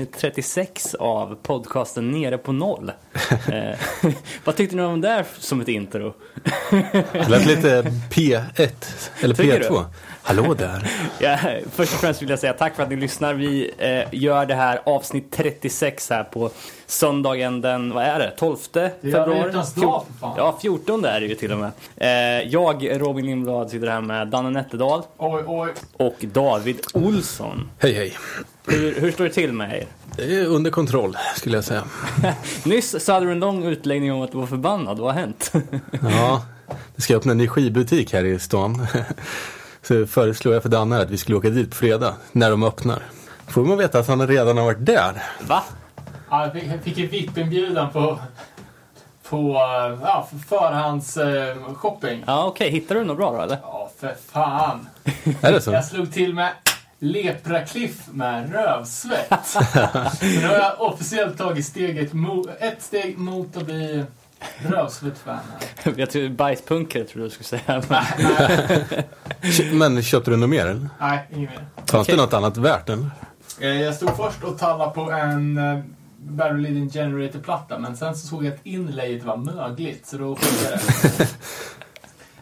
avsnitt 36 av podcasten Nere på noll. eh, vad tyckte ni om det där som ett intro? Det lät lite P1, eller Tycker P2. Hallå där. Ja, först och främst vill jag säga tack för att ni lyssnar. Vi eh, gör det här avsnitt 36 här på söndagen den, vad är det, 12 februari? dag. Ja, 14 är det ju till och med. Eh, jag, Robin Lindblad, sitter här med Danne Nätterdal Oj, oj. och David Olsson. Hej hej. Hur, hur står det till med er? Det är under kontroll, skulle jag säga. Nyss så hade du en lång utläggning om att du var förbannad. Vad har hänt? Ja, det ska öppna en ny skivbutik här i stan. Så föreslår jag för Danne att vi skulle åka dit på fredag, när de öppnar. Får man veta att han redan har varit där. Va? Ja, jag fick, en VIP-inbjudan på, på eh, ja, förhands eh, shopping. Ja, okej. Hittade du något bra då, eller? Ja, för fan. Är det så? Jag slog till med leprakliff med rövsvett. så nu har jag officiellt tagit steget mo- ett steg mot att bli rövsvett-fan. Jag tror bajspunkare tror du skulle säga. Men... Men köpte du något mer eller? Nej, inget mer. Fanns Okej. det något annat värt eller? Eh, Jag stod först och tallade på en uh, Battery Leading Generator-platta, men sen så såg jag att inlayet var mögligt, så då skickade jag det.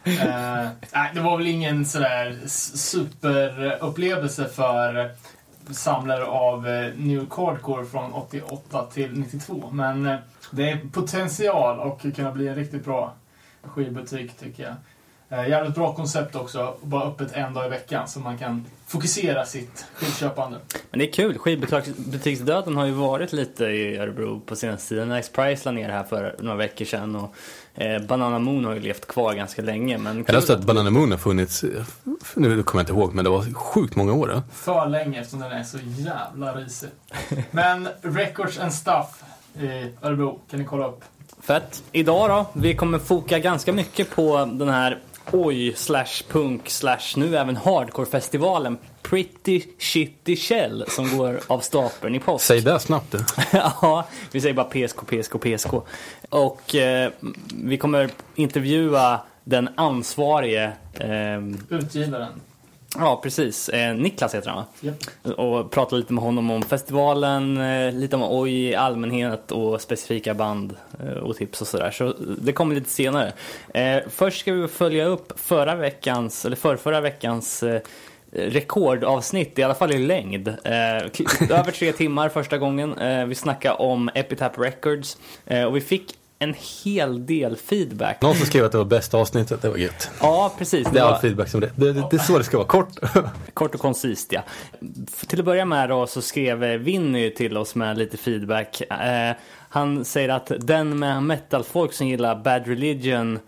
uh, nej, det var väl ingen sådär superupplevelse för samlare av eh, New cardcore från 88 till 92, men eh, det är potential och kunna bli en riktigt bra skivbutik tycker jag. Jävligt bra koncept också, bara öppet en dag i veckan så man kan fokusera sitt skivköpande. Men det är kul. Skivbutiksdöden har ju varit lite i Örebro på senaste tiden. Nice Price la ner här för några veckor sedan och eh, Banana Moon har ju levt kvar ganska länge. Men Jag läste att- Banana Moon har funnits, nu kommer jag inte ihåg, men det var sjukt många år. Då. För länge eftersom den är så jävla risig. Men Records and Stuff i Örebro kan ni kolla upp. Fett. Idag då, vi kommer foka ganska mycket på den här oj slash punk slash nu även hardcore-festivalen Pretty Shitty Shell som går av stapeln i påsk. Säg det snabbt du. ja, vi säger bara PSK, PSK, PSK. Och eh, vi kommer intervjua den ansvarige, ehm, Utgivaren. ja precis, eh, Niklas heter han va? Japp. Och prata lite med honom om festivalen, eh, lite om OJ i allmänhet och specifika band eh, och tips och sådär. Så det kommer lite senare. Eh, först ska vi följa upp förra veckans, eller förrförra veckans eh, rekordavsnitt, i alla fall i längd. Eh, över tre timmar första gången. Eh, vi snackade om Epitaph Records eh, och vi fick en hel del feedback. Någon som skrev att det var bästa avsnittet, det var gött. Ja, precis. Det är var- all feedback som det. Det, det, det är så det ska vara, kort. Kort och koncist ja. Till att börja med då så skrev Vinny till oss med lite feedback. Eh, han säger att den med metalfolk som gillar Bad Religion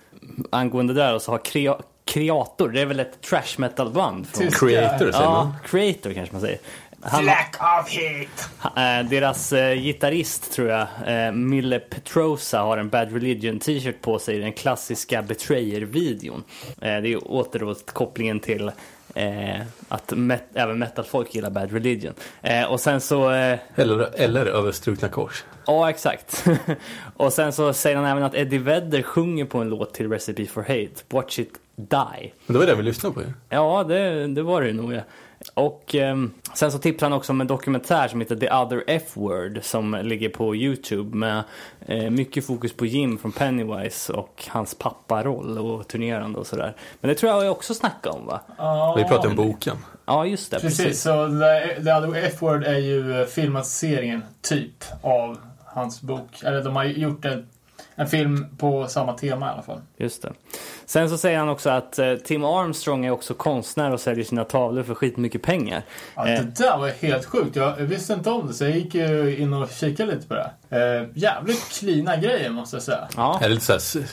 angående det där och så har krea- Kreator, det är väl ett trash metal band? Från... Creator säger Ja, man. Creator kanske man säger. Han, Lack of heat! deras eh, gitarrist tror jag, eh, Mille Petrosa har en Bad Religion t-shirt på sig i den klassiska Betrayer-videon. Eh, det är ju återåt kopplingen till eh, att met- även metalfolk gillar Bad Religion. Eh, och sen så, eh, Eller, eller överstrukna kors. ja exakt. och sen så säger han även att Eddie Vedder sjunger på en låt till Recipe for Hate, Watch It Die. Men det var det vi lyssnade på ju. Ja, det, det var det nog. Ja. Och ehm, sen så tipsade han också om en dokumentär som heter The Other F-Word som ligger på Youtube med eh, mycket fokus på Jim från Pennywise och hans papparoll och turnerande och sådär. Men det tror jag jag också snackade om va? Ja, Vi pratade om boken. Ja, just det. Precis, Precis. så The, The Other F-Word är ju eh, filmatiseringen, typ, av hans bok. Eller de har gjort en, en film på samma tema i alla fall. Just det. Sen så säger han också att eh, Tim Armstrong är också konstnär och säljer sina tavlor för skitmycket pengar. Ja, Eh. Det där var helt sjukt. Jag visste inte om det, så jag gick in och kikade lite på det. Eh, jävligt klina grejer, måste jag säga. Ja, Är det lite såhär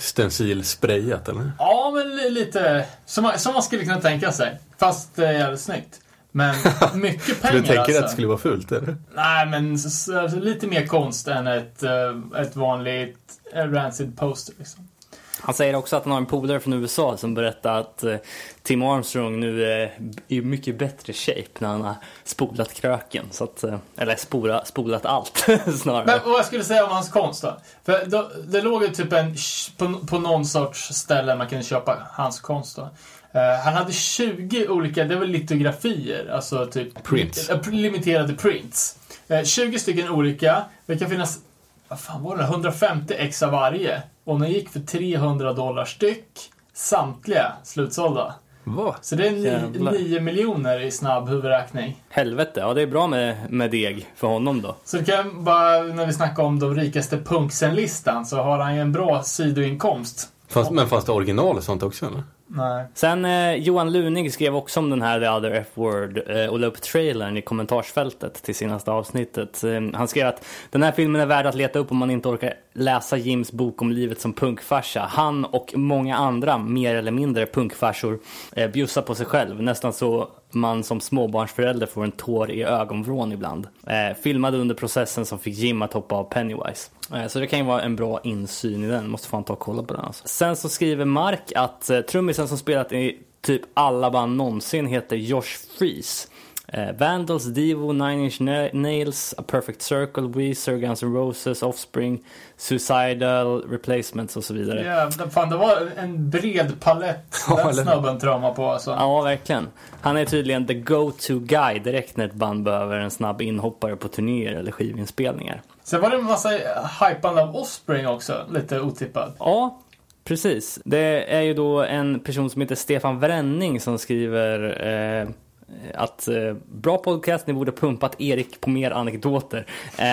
stencilsprayat eller? Ja, men li- lite som man, som man skulle kunna tänka sig. Fast det är jävligt snyggt. Men mycket pengar Du tänker alltså. att det skulle vara fult eller? Nej, men s- s- lite mer konst än ett, eh, ett vanligt eh, rancid poster. Liksom. Han säger också att han har en polare från USA som berättar att eh, Tim Armstrong nu är i mycket bättre shape när han har spolat kröken. Så att, eller spola, spolat allt snarare. Men vad jag skulle säga om hans konst då? För då, det låg ju typ en, på, på någon sorts ställe man kunde köpa hans konst då. Eh, han hade 20 olika, det var litografier, alltså typ Prints. eh, limiterade prints. Eh, 20 stycken olika. Det kan finnas, vad fan var det, 150 ex av varje. Och den gick för 300 dollar styck. Samtliga slutsålda. Vad? Så det är ni, Jävlar. 9 miljoner i snabb huvudräkning. Helvete, ja det är bra med, med deg för honom då. Så kan bara, när vi snackar om de rikaste punksen-listan, så har han ju en bra sidoinkomst. Fanns, men fanns det original och sånt också eller? Nej. Sen eh, Johan Lunig skrev också om den här The Other F-Word eh, och la upp trailern i kommentarsfältet till senaste avsnittet. Eh, han skrev att den här filmen är värd att leta upp om man inte orkar läsa Jims bok om livet som punkfarsa. Han och många andra mer eller mindre punkfarsor eh, bjussar på sig själv. Nästan så man som småbarnsförälder får en tår i ögonvrån ibland. Eh, filmade under processen som fick Jim att hoppa av Pennywise. Eh, så det kan ju vara en bra insyn i den. Måste fan ta och kolla på den alltså. Sen så skriver Mark att eh, trummisen som spelat i typ alla band någonsin heter Josh Freeze. Eh, Vandals, Devo, Nine Inch Na- Nails, A Perfect Circle, Weezer, Guns N' Roses, Offspring, Suicidal, Replacements och så vidare. Jävlar, fan det var en bred palett den snubben traumar på alltså. Ja, verkligen. Han är tydligen the go-to guy direkt när ett band behöver en snabb inhoppare på turnéer eller skivinspelningar. Sen var det en massa hypande av Offspring också, lite otippat. Ja, precis. Det är ju då en person som heter Stefan Wrenning som skriver eh, att eh, bra podcast, ni borde pumpat Erik på mer anekdoter. Eh,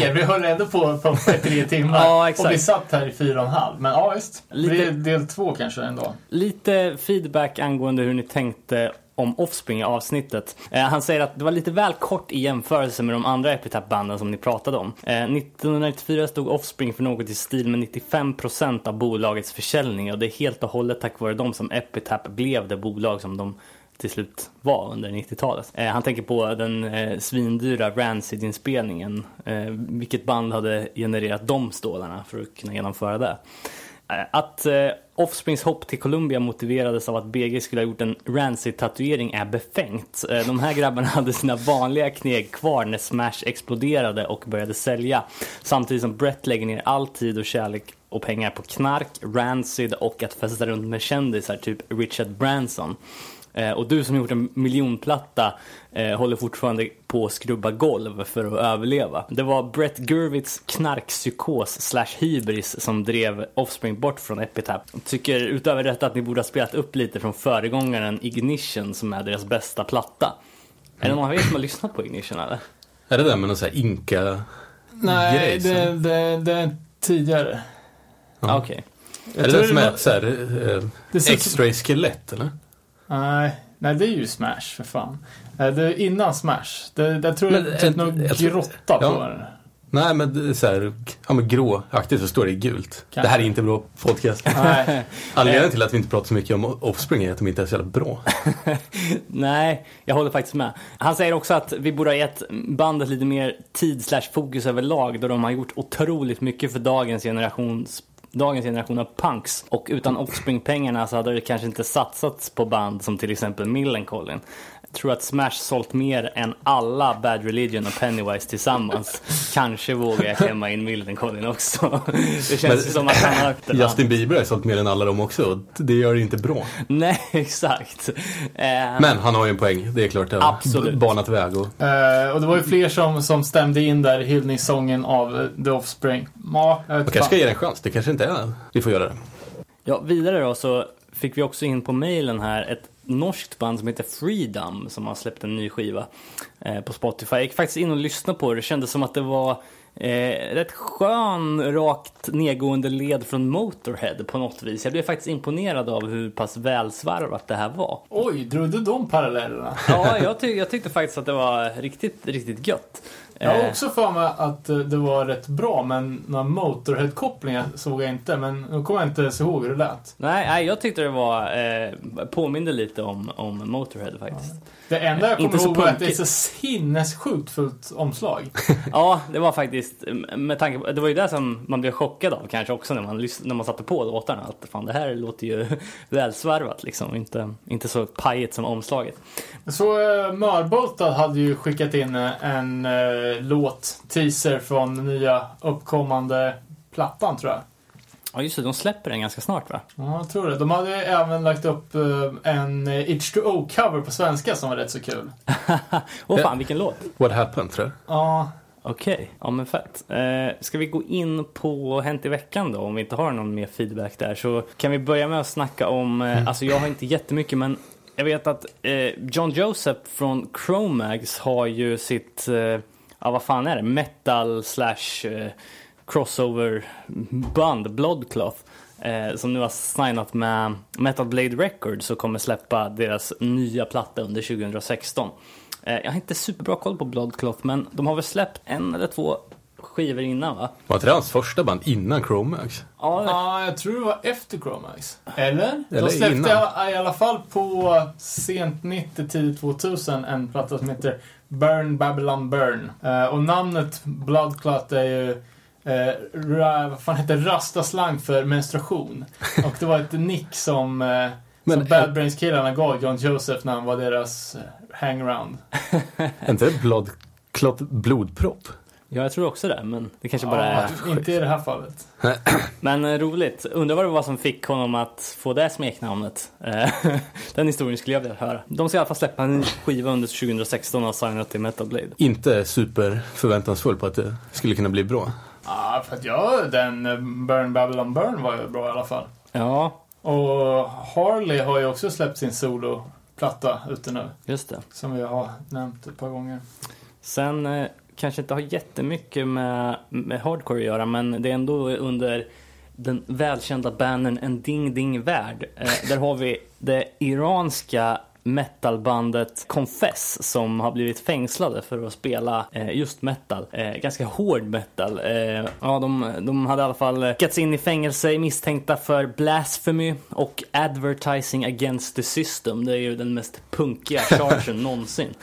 Mer, vi höll ändå på på tre timmar. Ja. Och vi satt här i fyra och en halv. Men ja, visst. Lite- Det är del två kanske ändå. Lite feedback angående hur ni tänkte om Offspring i avsnittet. Eh, han säger att det var lite väl kort i jämförelse med de andra Epitaph-banden som ni pratade om. Eh, 1994 stod Offspring för något i stil med 95% av bolagets försäljning och det är helt och hållet tack vare dem som Epitaph blev det bolag som de till slut var under 90-talet. Eh, han tänker på den eh, svindyra Rancid-inspelningen. Eh, vilket band hade genererat de stålarna för att kunna genomföra det? Eh, Att eh, Offsprings hopp till Columbia motiverades av att BG skulle ha gjort en Rancid-tatuering är befängt. Eh, de här grabbarna hade sina vanliga kneg kvar när Smash exploderade och började sälja. Samtidigt som Brett lägger ner all tid och kärlek och pengar på knark, Rancid och att festa runt med kändisar, typ Richard Branson. Eh, och du som gjort en miljonplatta eh, håller fortfarande på att skrubba golv för att överleva. Det var Brett Gurwitz knarkpsykos slash hybris som drev Offspring bort från Epitaph. Tycker utöver detta att ni borde ha spelat upp lite från föregångaren Ignition som är deras bästa platta. Är det någon av er som har lyssnat på Ignition eller? Är det där med någon sån här inka... Nej, Grej, så. det, det, det är tidigare. Ja. Ah, Okej. Jag är det den som är så här, eh, X-ray skelett eller? Nej, nej, det är ju Smash för fan. Det är innan Smash. Det, det tror jag Men, typ eh, någon jag grotta på ja. den. Nej men det är så här, ja men gråaktigt så står det i gult. Kanske. Det här är inte bra podcast. Anledningen till att vi inte pratar så mycket om Offspring är att de inte är så jävla bra. Nej, jag håller faktiskt med. Han säger också att vi borde ha gett bandet lite mer tid slash fokus överlag då de har gjort otroligt mycket för dagens generations Dagens generation av punks och utan Offspring-pengarna så hade det kanske inte satsats på band som till exempel Millencolin. Tror att Smash sålt mer än alla Bad Religion och Pennywise tillsammans. kanske vågar jag klämma in Millencolin också. Det känns Men- som att han har öppnat Justin Bieber har sålt mer än alla dem också. Det gör det inte bra. Nej, exakt. Eh, Men han har ju en poäng. Det är klart. Det Absolut. banat väg. Och, Eh, och det var ju fler som, som stämde in där hyllningssången av eh, The Offspring. Ja, man kanske ska ge det en chans. Det kanske inte är. Vi får göra det. Ja, vidare då så fick vi också in på mailen här ett norskt band som heter Freedom som har släppt en ny skiva eh, på Spotify. Jag gick faktiskt in och lyssnade på det. Det kändes som att det var eh, rätt skön, rakt nedgående led från Motorhead på något vis. Jag blev faktiskt imponerad av hur pass välsvarvat det här var. Oj, drog du de parallellerna? Ja, jag, ty- jag tyckte faktiskt att det var riktigt, riktigt gött. Jag har Eh, också för mig att eh, det var rätt bra, men några Motorhead-kopplingar såg jag inte. Men nu kommer jag inte ens ihåg hur det lät. Nej, nej, jag tyckte det var, eh, påminde lite om, om Motorhead faktiskt. Det enda jag kommer ihåg var att det är så sinnessjukt fullt omslag. Ja, det var faktiskt, med tanke på, det var ju det som man blev chockad av kanske också när man, när man satte på låtarna. Att fan, det här låter ju välsvarvat liksom, inte, inte så pajigt som omslaget. Så uh, Mörboltad hade ju skickat in eh, en eh, låt, teaser från nya uppkommande plattan tror jag. Ja, just det. De släpper den ganska snart, va? Ja, jag tror det. De hade även lagt upp eh, en eh, H2O-cover på svenska som var rätt så kul. Åh fan, vilken låt. What happened tror jag. Ja, Okej, ja men fett. Eh, ska vi gå in på Hänt i veckan då, om vi inte har någon mer feedback där. Så kan vi börja med att snacka om, eh, alltså jag har inte jättemycket men jag vet att eh, John Joseph från Chromags har ju sitt, eh, ja vad fan är det, metal slash eh, crossover band, Bloodcloth. Eh, som nu har signat med Metal Blade Records och kommer släppa deras nya platta under 2016. Eh, jag har inte superbra koll på Bloodcloth men de har väl släppt en eller två skivor innan va? Var inte det hans första band innan Chromax? Ja, ja, jag tror det var efter Chromax. Eller? Eller De släppte innan. i alla fall på sent 90, tidigt 2000 en platta som heter Burn Babylon Burn. Eh, och namnet Bloodclot är ju eh, ra, vad fan heter det? rastaslang för menstruation. Och det var ett nick som, eh, Men- som Bad Brains-killarna gav John Joseph när han var deras eh, hangaround. Är inte det blod, klott, blodpropp? ja, jag tror också det men det kanske bara är... Inte i det här fallet. Men eh, roligt. Undrar vad det var som fick honom att få det smeknamnet. Eh, Den historien skulle jag vilja höra. De ska i alla fall släppa en skiva under 2016 och signat till Metal Blade. Inte super förväntansfull på att det skulle kunna bli bra. Ja, för att ja, den eh, Burn Babylon Burn var ju bra i alla fall. Ja, Och Harley har ju också släppt sin soloplatta ute nu. just det. Som vi har nämnt ett par gånger. Sen eh, kanske inte har jättemycket med, med hardcore att göra men det är ändå under den välkända bannern En Ding Ding Värld. Eh, där har vi det iranska metalbandet Confess som har blivit fängslade för att spela eh, just metal. Eh, ganska hård metal. Eh, ja, de, de hade i alla fall skickats in i fängelse misstänkta för blasphemy och advertising against the system. Det är ju den mest punkiga chargen någonsin.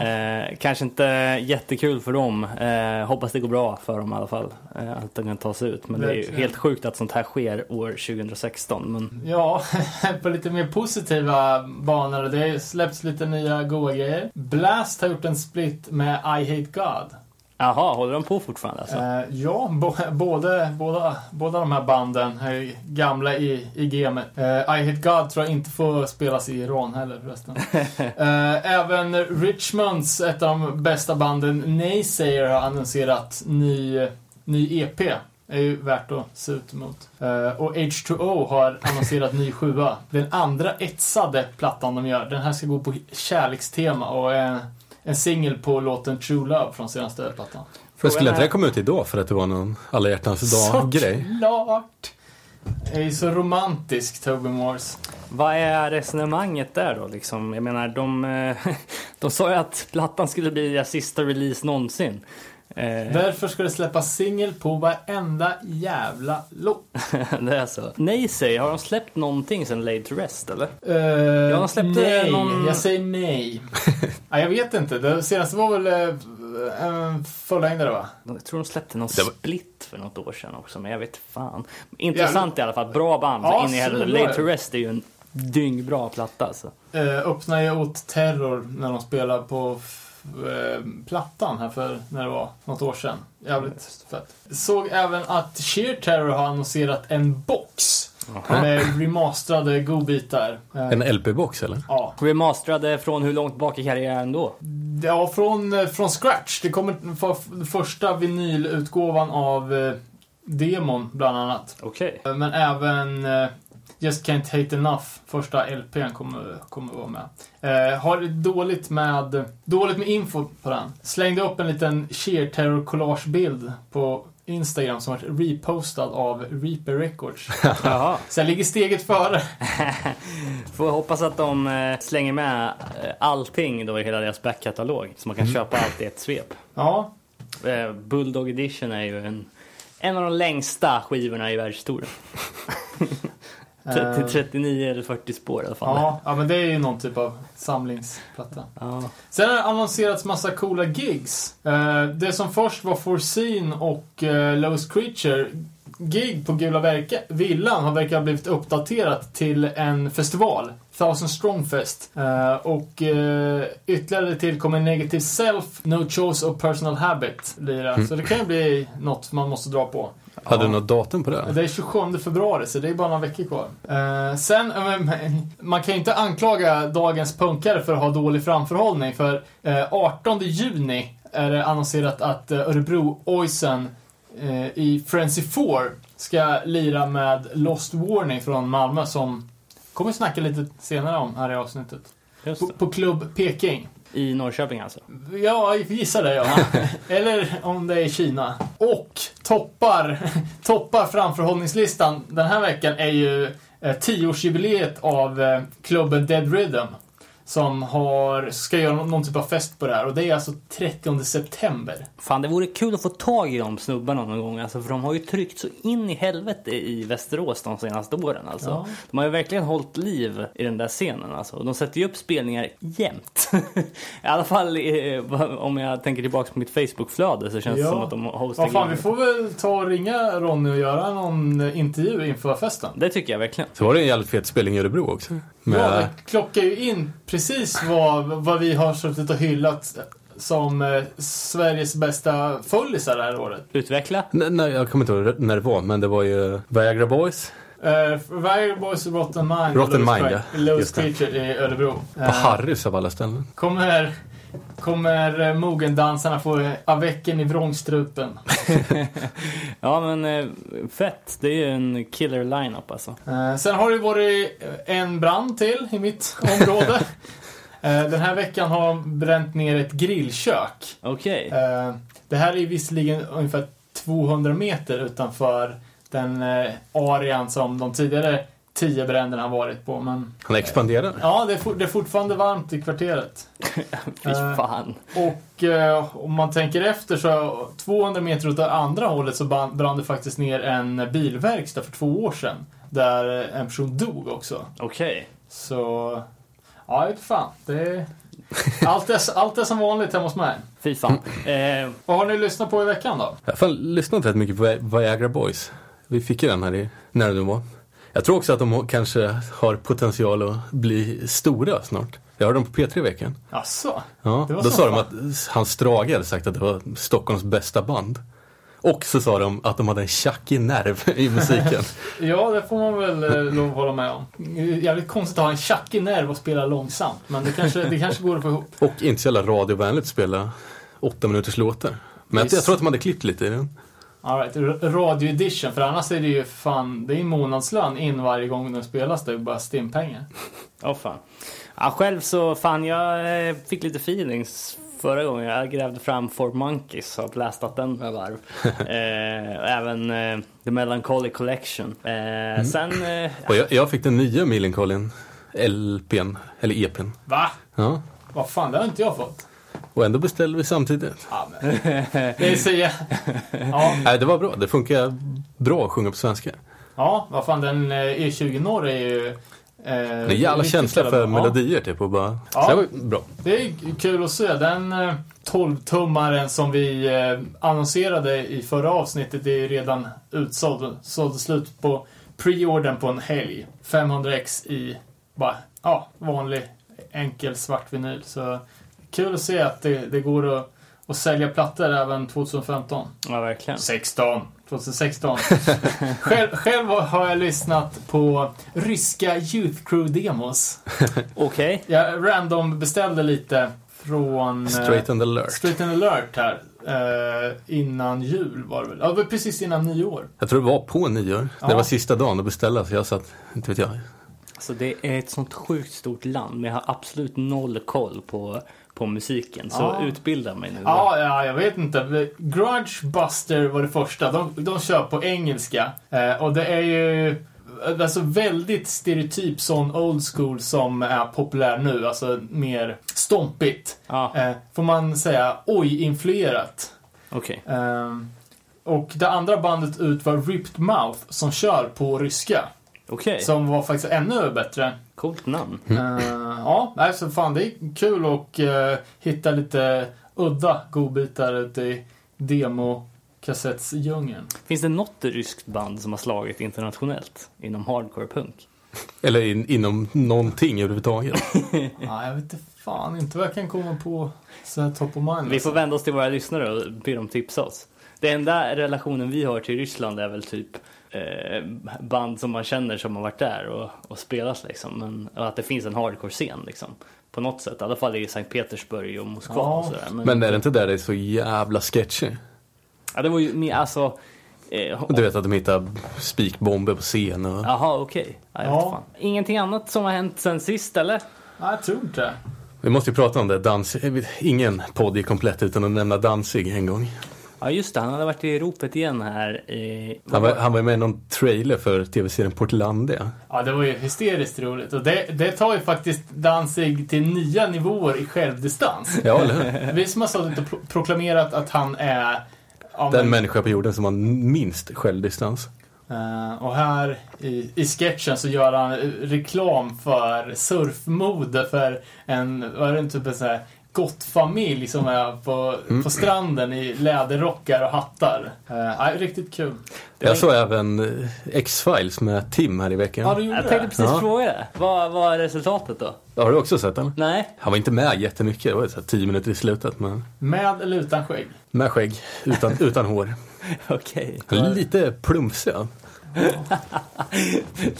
Eh, kanske inte jättekul för dem. Eh, hoppas det går bra för dem i alla fall. Eh, att de kan ta sig ut. Men det är ju helt sjukt att sånt här sker år 2016. Men Ja, på lite mer positiva banor. Det släpps lite nya goa grejer. Blast har gjort en split med I Hate God. jaha, håller de på fortfarande alltså? Eh, ja, bo, både, båda, båda de här banden är ju gamla i, i gamet. Eh, I Hate God tror jag inte får spelas i Iran heller förresten. eh, även Richmonds, ett av de bästa banden, Naysayer har annonserat ny, ny EP. Är ju värt att se ut emot. Eh, och H2O har annonserat ny sjua. Den andra etsade plattan de gör. Den här ska gå på kärlekstema och är en, en singel på låten True Love från senaste plattan. Men skulle Frågan inte det komma ut idag för att det var någon alla hjärtans dag-grej? Såklart! Det är ju så romantisk, Toby Morse. Vad är resonemanget där då liksom? Jag menar, de, eh, de sa ju att plattan skulle bli deras sista release någonsin. Eh, Därför ska det släppas singel på varenda jävla låt. det är så. Nej, säg, har de släppt någonting sen Laid to Rest eller? Uh, de släppte nej, någon- jag säger nej. ja, jag vet inte. Det senaste var väl uh, en fullängdare va? Jag tror de släppte någon var- split för något år sedan också, men jag vet fan. Intressant i alla fall. Bra band. Ja, in i helvete. Laid to Rest är ju en dyngbra platta alltså. Uh, öppnade ju åt Terror när de spelade på eh, plattan här för när det var något år sedan. Jävligt fett. Såg även att Sheer Terror har annonserat en box med remasterade godbitar. Eh, En LP-box eller? Ja. Remasterade från hur långt bak i karriären då? Ja, från, eh, från scratch. Det kommer för, för första vinylutgåvan av eh, demon, bland annat. Okej. Eh, Men även Just Can't Hate Enough, första LPn, kommer, kommer vara med. Eh, har dåligt med, dåligt med info på den. Slängde upp en liten sheer terror collage-bild på Instagram som varit repostad av Reaper Records. Jaha. Så jag ligger steget före. Får hoppas att de eh, slänger med eh, allting då i hela deras backkatalog. Så man kan köpa allt i ett svep. Ja, Eh, Bulldog Edition är ju en, en av de längsta skivorna i världshistorien. Eh. 30, 39 eller 40 spår i alla fall. ja, ja, men det är ju någon typ av samlingsplatta. Ja. Sen har det annonserats massa coola gigs. Eh, det som först var Foreseen och uh, Lowest Creature gig på Gula Verka, Villan har verkar ha blivit uppdaterat till en festival. Thousand Strong Fest. Eh, och uh, ytterligare tillkommer Negative Self, No Choice och Personal Habit lira. Så det kan ju bli något man måste dra på. Hade du något datum på det? Det är 27 februari, så det är bara några veckor kvar. Eh, sen, eh, man kan ju inte anklaga dagens punkare för att ha dålig framförhållning, för eh, 18 juni är det annonserat att eh, Örebro Oisen eh, i Frenzy 4 ska lira med Lost Warning från Malmö som kommer snacka lite senare om här i avsnittet. Just På, på Klubb Peking. I Norrköping alltså. Ja, jag gissar det ja. Eller om det är Kina. Och toppar, toppar framförhållningslistan den här veckan är ju eh, 10-årsjubileet av eh, klubben Dead Rhythm. Som har, ska göra någon, typ av fest på det här och det är alltså 30 september. Fan, det vore kul att få tag i de snubbarna någon gång. Alltså, för de har ju tryckt så in i helvete i Västerås de senaste åren. Alltså. Ja. De har ju verkligen hållit liv i den där scenen. Alltså. Och De sätter ju upp spelningar jämt. I alla fall eh, om jag tänker tillbaka på mitt Facebook-flöde så känns det Ja. som att de hostar Vad fan, vi får väl ta och ringa Ronny och göra någon eh, intervju inför festen. Det tycker jag verkligen. Så var det en jävligt fet spelning i Örebro också. Med, Ja, det klockar ju in precis vad, vad vi har suttit och hyllat som eh, Sveriges bästa fullisar det här året. Utveckla. nej, nej, jag kommer inte ihåg när det var, men det var ju Viagra Boys Uh, Viagra Boys och Rotten Mind. Rotten Mind, ja. Det. Creature i Örebro. på Eh, Harrys av alla ställen. kommer kommer eh, mogendansarna få avecken i vrångstrupen. Ja men eh, fett. Det är ju en killer lineup alltså. Eh, sen har det varit en brand till i mitt område. Den här veckan har de bränt ner ett grillkök. Okej. Eh, det här är visserligen ungefär 200 meter utanför den arean som de tidigare tio bränderna har varit på. Men Han expanderar. ja, det är, for, det är fortfarande varmt i kvarteret. Fy eh, fan. Och eh, om man tänker efter så 200 meter åt det andra hållet så brann det faktiskt ner en bilverkstad för två år sedan. Där eh, en person dog också. Okej. Så, ja, jag vet fan. Det är, allt, är, allt är som vanligt hemma hos mig. Fy fan. Eh, Vad har ni lyssnat på i veckan då? Jag har lyssnat rätt mycket på Vi- Viagra Boys. Vi fick ju den här i, när det nu var. Jag tror också att de kanske har potential att bli stora snart. Jag hörde dem på P3 i veckan. Asså? Ja, då sa de att hans Strage hade sagt att det var Stockholms bästa band. Och så sa de att de hade en tjackig nerv i musiken. Ja, det får man väl eh, lov hålla med om. Jävligt konstigt att ha en tjackig nerv och spela långsamt. Men det kanske, det kanske går att få ihop. och inte så jävla radiovänligt att spela åtta minuters låtar. Men jag, jag tror att de hade klippt lite i den. All right, radio edition. För annars är det ju fan, det är månadslön in varje gång den spelas. Det är bara stimpengar. Åh fan. Ja, själv så fan jag eh, fick lite feelings förra gången. Jag grävde fram Fort Monkeys och har blästat den med varv. eh, även eh, The Melancholy Collection. Eh, Sen... Eh, Och jag, jag fick den nya Millencolin LPn, eller EPn. Va? Ja. Vad fan, det har inte jag fått. Och ändå beställde vi samtidigt. Ja, men. Det säger Ja, Nej, det var bra. Det funkar bra att sjunga på svenska. ja, vad fan, den eh, E20 Norr är ju... Eh, Det är jävla känsla för. Ja. melodier typ och bara... Ja. Så det var bra. Det är kul att se. Den eh, 12-tummaren som vi eh, annonserade i förra avsnittet är ju redan utsåld. Sålde slut på preordern på en helg. 500x i bara, ja, vanlig enkel svart vinyl. Så kul att se att det, det går att, att sälja plattor även 2015. ja, verkligen. 16. 2016. själv, själv har jag lyssnat på ryska Youth Crew-demos. Okej. Jag random beställde lite från... eh, Straight and alert. Straight and alert här. Eh, innan jul var det väl? Ja, det var precis innan nyår. Jag tror det var på nyår. Ja. Det var sista dagen att beställa så jag satt, inte vet jag. Så det är ett sånt sjukt stort land men jag har absolut noll koll på, på musiken. Så Ja. utbilda mig nu. Ja, ja, jag vet inte. Grudge Buster var det första. De, de kör på engelska. Eh, och det är ju alltså väldigt stereotyp sån old school som är populär nu. Alltså mer stompigt. Ja, Eh, får man säga oj-influerat. okej. Ehm, och det andra bandet ut var Ripped Mouth som kör på ryska. Okej, Som var faktiskt ännu bättre. coolt namn. Eh, ja, alltså fan det är kul att eh, hitta lite udda godbitar ute i demo-kassettsdjungeln. Finns det något ryskt band som har slagit internationellt inom hardcore punk? Eller in, inom någonting överhuvudtaget. Ja, jag vet inte fan inte vad jag kan komma på så här top of mind. Vi alltså. får vända oss till våra lyssnare och be dem tipsa oss. Det enda relationen vi har till Ryssland är väl typ eh, band som man känner som har varit där och, och spelat liksom. Men, och att det finns en hardcore-scen liksom. På något sätt. I alla fall i Sankt Petersburg och Moskva Ja. och sådär. Men, Men är det inte där det är så jävla sketchy? ja, det var ju mer alltså... Eh, Du vet att de hittar spikbomber på scen och... Jaha, okej. Ja, vet Ja. fan. Ingenting annat som har hänt sen sist eller? Nej, jag tror inte det. Vi måste ju prata om det. Danzig. Ingen podd är komplett utan att nämna Danzig en gång. Ja just det, han hade varit i ropet igen här i... Han var, han var med i någon trailer för tv-serien Portlandia. Ja, det var ju hysteriskt roligt. Och det, det tar ju faktiskt Danzig till nya nivåer i självdistans. Ja, eller? Vi som har suttit och pro proklamerat att han är... Ja, Den men- människa på jorden som har minst självdistans. Eh, och här i, i sketchen så gör han reklam för surfmode för en, vad är det, typ en sån här gott familj som är på, Mm. på stranden i läderrockar och hattar. Uh, nej, riktigt kul. Jag såg även eh, X-Files med Tim här i Ja, veckan. du gjorde Jag tänkte precis Ja. fråga det. Vad, vad är resultatet då? Har du också sett den? Nej? Han var inte med jättemycket, det var så här tio minuter i slutet. Men Med eller utan skägg? med skägg, utan, utan hår. Okej. Lite plumsig. ja.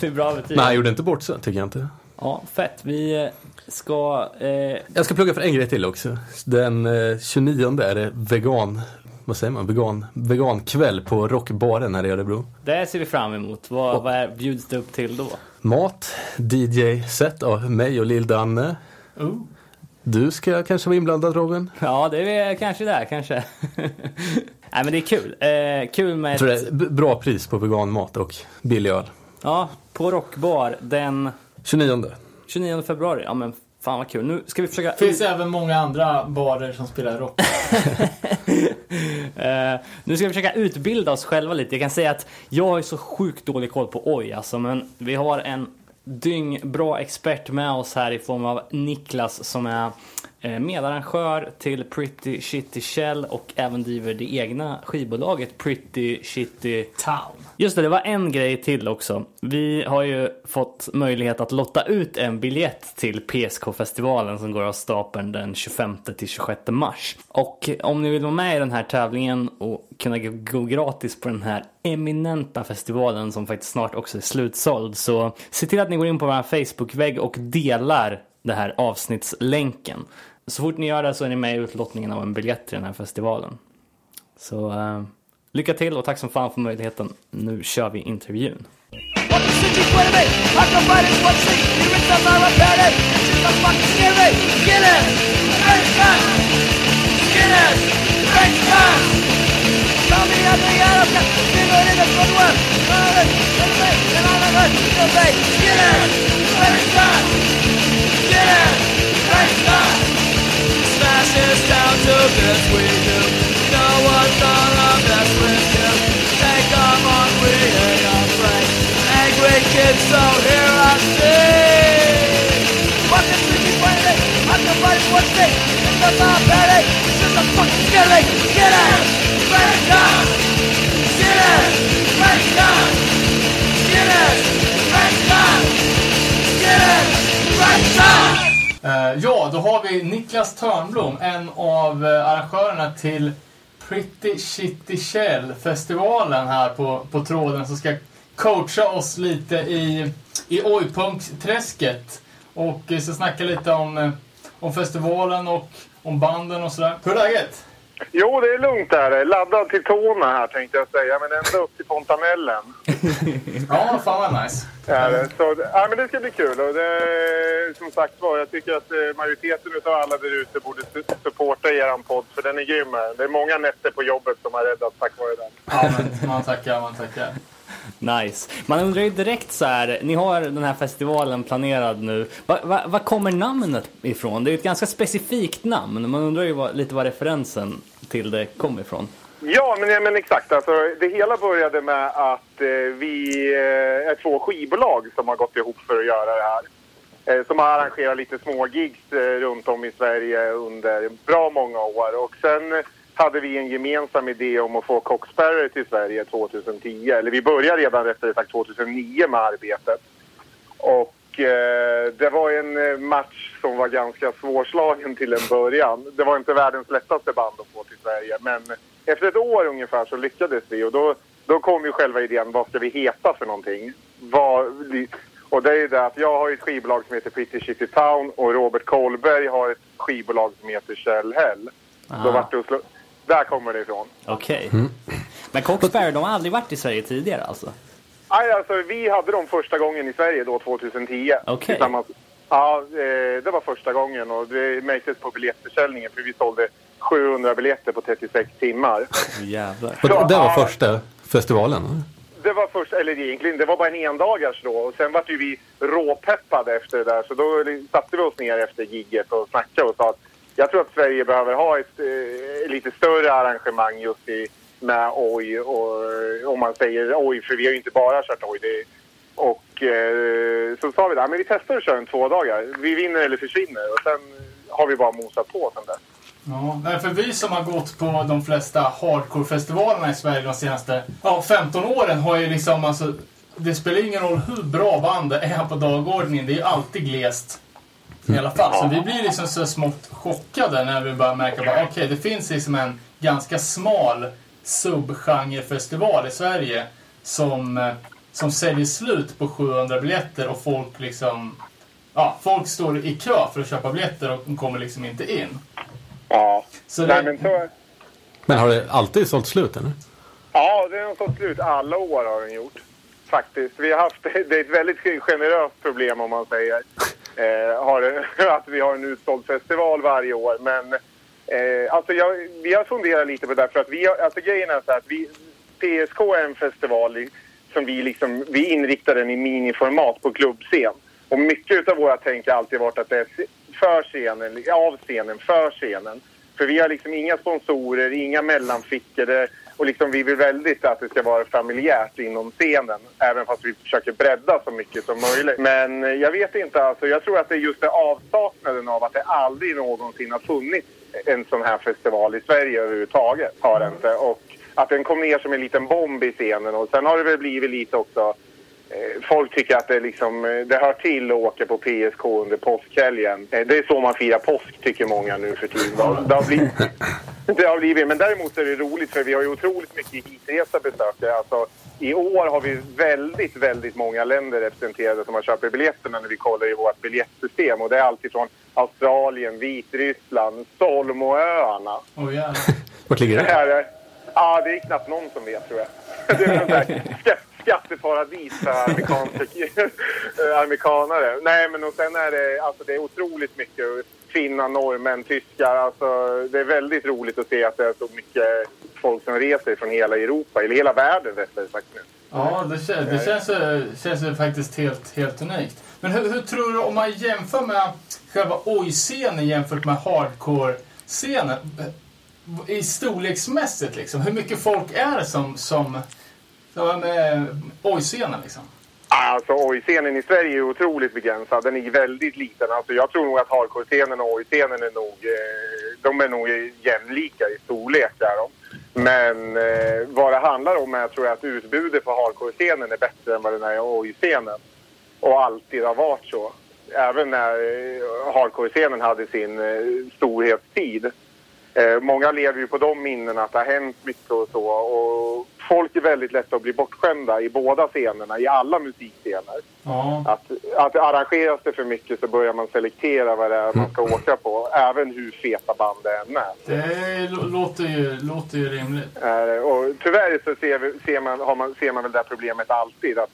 Det är bra betyg. Men han gjorde inte bort sig, tycker jag inte. Ja, fett. Vi eh, ska... Eh, Jag ska plugga för en grej till också. Den eh, 29 är det vegan, vad säger man, vegan, vegankväll på Rockbaren här i Örebro. det ser vi fram emot. Vad, vad är, bjuds det upp till då? Mat, DJ-set av mig och Lill-Danne. Oh. Du ska kanske vara inblandad Robin? Ja, det är kanske där, kanske. Nej, men det är kul. Eh, kul med Jag tror det ett, är b- bra pris på veganmat och billig öl. Ja, på Rockbar den 29. 29 februari. Ja, men fan vad kul. Nu ska vi försöka... Det finns även många andra barer som spelar rock. Eh, nu ska vi försöka utbilda oss själva lite. Jag kan säga att jag har så sjukt dålig koll på oj alltså, men vi har en dyngbra expert med oss här i form av Niklas som är Eh, medarrangör till Pretty Shitty Shell och även driver det egna skivbolaget Pretty Shitty Town. Just det, det var en grej till också. Vi har ju fått möjlighet att lotta ut en biljett till PSK-festivalen som går av stapeln den 25 till 26 mars. Och om ni vill vara med i den här tävlingen och kunna gå- gratis på den här eminenta festivalen som faktiskt snart också är slutsåld så se till att ni går in på vår Facebook-vägg och delar det här avsnittslänken. Så fort ni gör det så är ni med i utlottningen av en biljett till den här festivalen. Så uh, lycka till och tack som fan för möjligheten. Nu kör vi intervjun. It, it. Get it! Get it! Great gun! Tell me I'm the out of Single in the good one. All it, and me, and all of it. You'll be. Get it! Great gun! Get it! Great gun! Smash this down to this we do. No one's gonna mess with you. Take off on we ain't afraid. Angry kids, so here I sing. What the sleepy planet? I can fight one thing. It's not my panic. It's just a fucking scary. Get it! Break down! Get it! Break down! Get it! Break down! Get it! Break down! Eh, ja, då har vi Niklas Törnblom, en av eh, arrangörerna till Pretty Shitty Shell-festivalen här på, på tråden som ska coacha oss lite i, i ojpunk-träsket. Och vi ska snacka lite om, om festivalen och om banden och sådär. Hur är läget? Jo, det är lugnt där. Laddad till tårna här tänkte jag säga, men ända upp till fontanellen. Ja, fan vad nice. Det. Så, ja, men det ska bli kul. Och det, som sagt var, jag tycker att eh, majoriteten av alla där ute borde su- supporta er podd, för den är grym. Det är många nätter på jobbet som har räddats tack vare den. Ja, men man tackar, man tackar. Nice. Man undrar ju direkt så här, ni har den här festivalen planerad nu. Var va, va kommer namnet ifrån? Det är ju ett ganska specifikt namn. Man undrar ju vad, lite vad referensen till det kom ifrån. Ja, men, ja, men exakt. Alltså, det hela började med att eh, vi eh, är två skivbolag som har gått ihop för att göra det här. Eh, som har arrangerat lite små gigs eh, runt om i Sverige under bra många år. Och sen eh, hade vi en gemensam idé om att få Coxberry till Sverige 2010. Eller vi började redan rättare sagt 2009 med arbetet. Och eh, det var en eh, match som var ganska svårslagen till en början. Det var inte världens lättaste band att få till Sverige. Men efter ett år ungefär så lyckades vi. Och då, då kom ju själva idén, vad ska vi heta för någonting? Vad, och det är ju det att jag har ett skivbolag som heter Pretty Shitty Town och Robert Kolberg har ett skivbolag som heter Shell Hell. Då vart det att slå, där kommer det ifrån. Okej. Men Coxbear, de har aldrig varit i Sverige tidigare alltså? Nej, alltså vi hade dem första gången i Sverige då 2010. Okej. Tillsammans. Ja, eh, det var första gången och det märktes på biljettförsäljningen för vi sålde 700 biljetter på 36 timmar. Jävlar. Och det, det var Ja. första festivalen? eller? Det var först, eller egentligen, det var bara en endagars då och sen var ju vi råpeppade efter det där så då satte vi oss ner efter gigget och snackade och sa att jag tror att Sverige behöver ha ett eh, lite större arrangemang just i, med oj och eh, om man säger oj för vi har ju inte bara kört oj. Det, och eh, så sa vi det, men vi testar att köra en två dagar. Vi vinner eller försvinner och sen har vi bara mosat på sen dess. Ja, nej, för vi som har gått på de flesta hardcore-festivalerna i Sverige de senaste ja, 15 åren har ju liksom alltså... Det spelar ingen roll hur bra band det är på dagordningen. Det är ju alltid glest. I alla fall. Så vi blir liksom så smått chockade när vi börjar märka att okej, det finns liksom en ganska smal subgenrefestival i Sverige som, eh, som säljer slut på 700 biljetter och folk liksom... Ja, folk står i kö för att köpa biljetter och de kommer liksom inte in. Ja, Så Nej, det, men så, Men har det alltid sålt slut eller? Ja, det har stått slut. Alla år har den gjort. Faktiskt. Vi har haft, det är ett väldigt generöst problem om man säger. Eh, har, att vi har en utsåld festival varje år. Men eh, alltså jag, vi har funderat lite på det där. För att vi har, alltså grejen är så här att vi, PSK är en festival i- som vi liksom, vi inriktar den i miniformat på klubbscen. Och mycket av våra tänk har alltid varit att det är för scenen, av scenen, för scenen. För vi har liksom inga sponsorer, inga mellanfickor. Och liksom vi vill väldigt att det ska vara familjärt inom scenen. Även fast vi försöker bredda så mycket som möjligt. Men jag vet inte, alltså, jag tror att det är just det avsaknaden av att det aldrig någonsin har funnits en sån här festival i Sverige överhuvudtaget. Har det inte. Och att den kom ner som en liten bomb i scenen. Och sen har det väl blivit lite också eh, Folk tycker att det, liksom, eh, det hör till att åka på PSK under påskhelgen. Eh, det är så man firar påsk, tycker många nu för tiden. Det har blivit, det har blivit. Men däremot är det roligt för vi har ju otroligt mycket hitresta besökare. Alltså, I år har vi väldigt, väldigt många länder representerade som har köpt biljetterna när vi kollar i vårt biljettsystem. Och det är alltid från Australien, Vitryssland, Solmoöarna. oh, jävlar. Vart ligger Det det? är, ja, det är knappt någon som vet tror jag. Det är där ska, skatteparadis för amerikanare. Nej, men och sen är det, alltså det är otroligt mycket finnar, norrmän, tyskar. Alltså, det är väldigt roligt att se att det är så mycket folk som reser från hela Europa, eller hela världen rättare sagt nu. Ja, det, känns, det känns, ju- känns ju faktiskt helt, helt unikt. Men hur, hur tror du, om man jämför med själva oj-scenen jämfört med hardcore-scenen. I storleksmässigt liksom, hur mycket folk är det som, som, som oj-scenen liksom? Alltså AI-scenen i Sverige är otroligt begränsad. Den är väldigt liten. Alltså, jag tror nog att hardcore-scenen och AI-scenen är nog, eh, de är nog jämlika i storlek. Där de. Men eh, vad det handlar om är tror jag, att utbudet på hardcore-scenen är bättre än vad den är i AI-scenen. Och alltid har varit så. Även när eh, hardcore-scenen hade sin eh, storhetstid. Eh, många lever ju på de minnena att det har hänt mycket och så. Och folk är väldigt lätta att bli bortskämda i båda scenerna, i alla musikscener. Ja. Att, att arrangeras det för mycket så börjar man selektera vad det är man ska åka på. Även hur feta band det än är. Det lå- låter ju, låter ju rimligt. Eh, och tyvärr så ser, vi, ser, man, har man, ser man väl det här problemet alltid. Att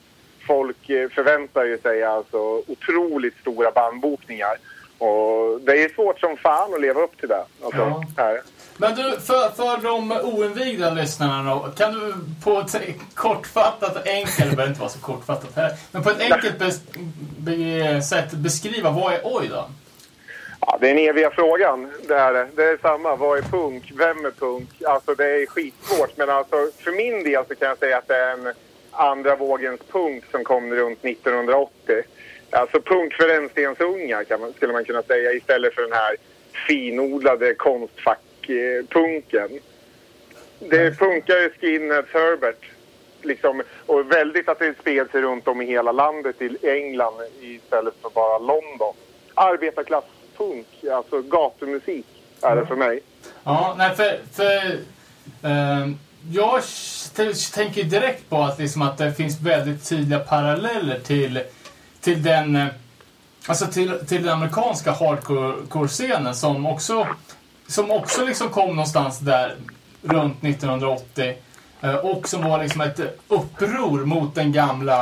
folk eh, förväntar ju sig alltså otroligt stora bandbokningar. Och det är svårt som fan att leva upp till det. Alltså, Ja. här. Men du, för, för de oinvigda lyssnarna då, kan du på ett kortfattat, enkelt, det behöver inte vara så kortfattat här, men på ett enkelt bes, be, sätt beskriva, vad är oj då? Ja, det är den eviga frågan. Det är, det. det är samma. Vad är punk? Vem är punk? Alltså det är skitsvårt. Men alltså, för min del så kan jag säga att det är en andra vågens punk som kom runt 1980. Alltså punk för rännstensungar skulle man kunna säga istället för den här finodlade konstfackpunken. Det funkar ju Skinheads Herbert liksom, och väldigt att det spred sig runt om i hela landet i England istället för bara London. Arbetarklasspunk, alltså gatumusik, är det för mig. Ja, nej för... för ehm, jag tänker direkt på att, liksom att det finns väldigt tydliga paralleller till, till den... eh, Alltså till, till den amerikanska hardcore-scenen som också, som också liksom kom någonstans där runt 1980. eh, Och som var liksom ett uppror mot den gamla,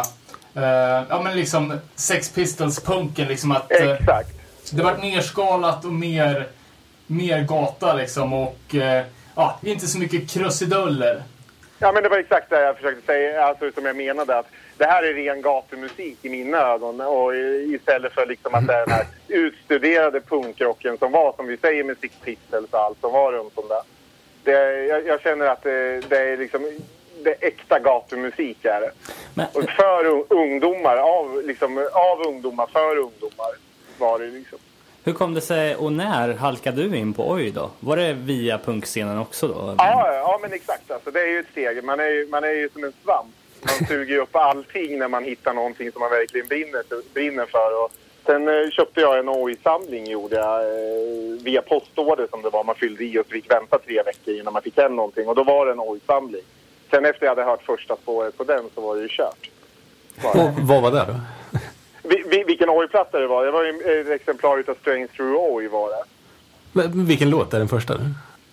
eh, ja men liksom Sex Pistols-punken. Liksom att Exakt. det var nerskalat och mer, mer gata liksom och ja, inte så mycket krusiduller. Ja, men det var exakt det jag försökte säga, alltså som jag menade att det här är ren gatumusik i mina ögon och istället för liksom att det är den här utstuderade punkrocken som var, som vi säger med Six Pistols och allt som var runt om där. Det, jag, jag känner att det, det är liksom, det är äkta gatumusik är det. Men, Och för un- ungdomar, av, liksom, av ungdomar, för ungdomar var det liksom. hur kom det sig och när halkade du in på Oj då? Var det via punkscenen också då? Ja, ja men exakt. Alltså, det är ju ett steg. Man är ju, man är ju som en svamp. Man suger ju upp allting när man hittar någonting som man verkligen brinner, brinner för. Och sen eh, köpte jag en OI-samling gjorde jag eh, via postorder som det var. Man fyllde i och så fick vänta tre veckor innan man fick hem någonting. Och då var det en OI-samling. Sen efter jag hade hört första spåret på den så var det ju kört. Och vad var det då? Vi, vi, vilken OI-platta det var? Det var ju ett exemplar utav Strange Through OI var det. Men Vilken låt är den första?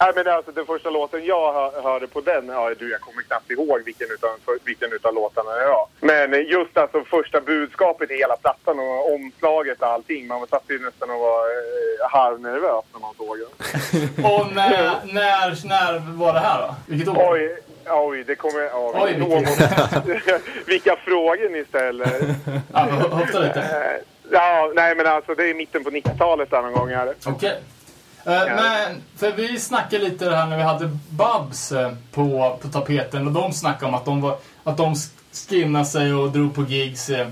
Nej, men alltså den första låten jag hör, hörde på den, ja du jag kommer knappt ihåg vilken utav, vilken utav låtarna det var. Men just alltså första budskapet i hela plattan och omslaget och allting. Man satt ju nästan och var eh, halvnervös när man såg den. Och när, när, när var det här då? Vilket år? Oj, oj, det kommer... Ja, Oj, år- Vilka frågor ni ställer. Ja, höfta lite. Eh, Ja, nej men alltså det är mitten på 90-talet där någon gång. Okej. Eh, Men, för vi snackade lite det här när vi hade Babs eh, på, på tapeten och de snackade om att de, var, att de skinnade sig och drog på gigs. eh,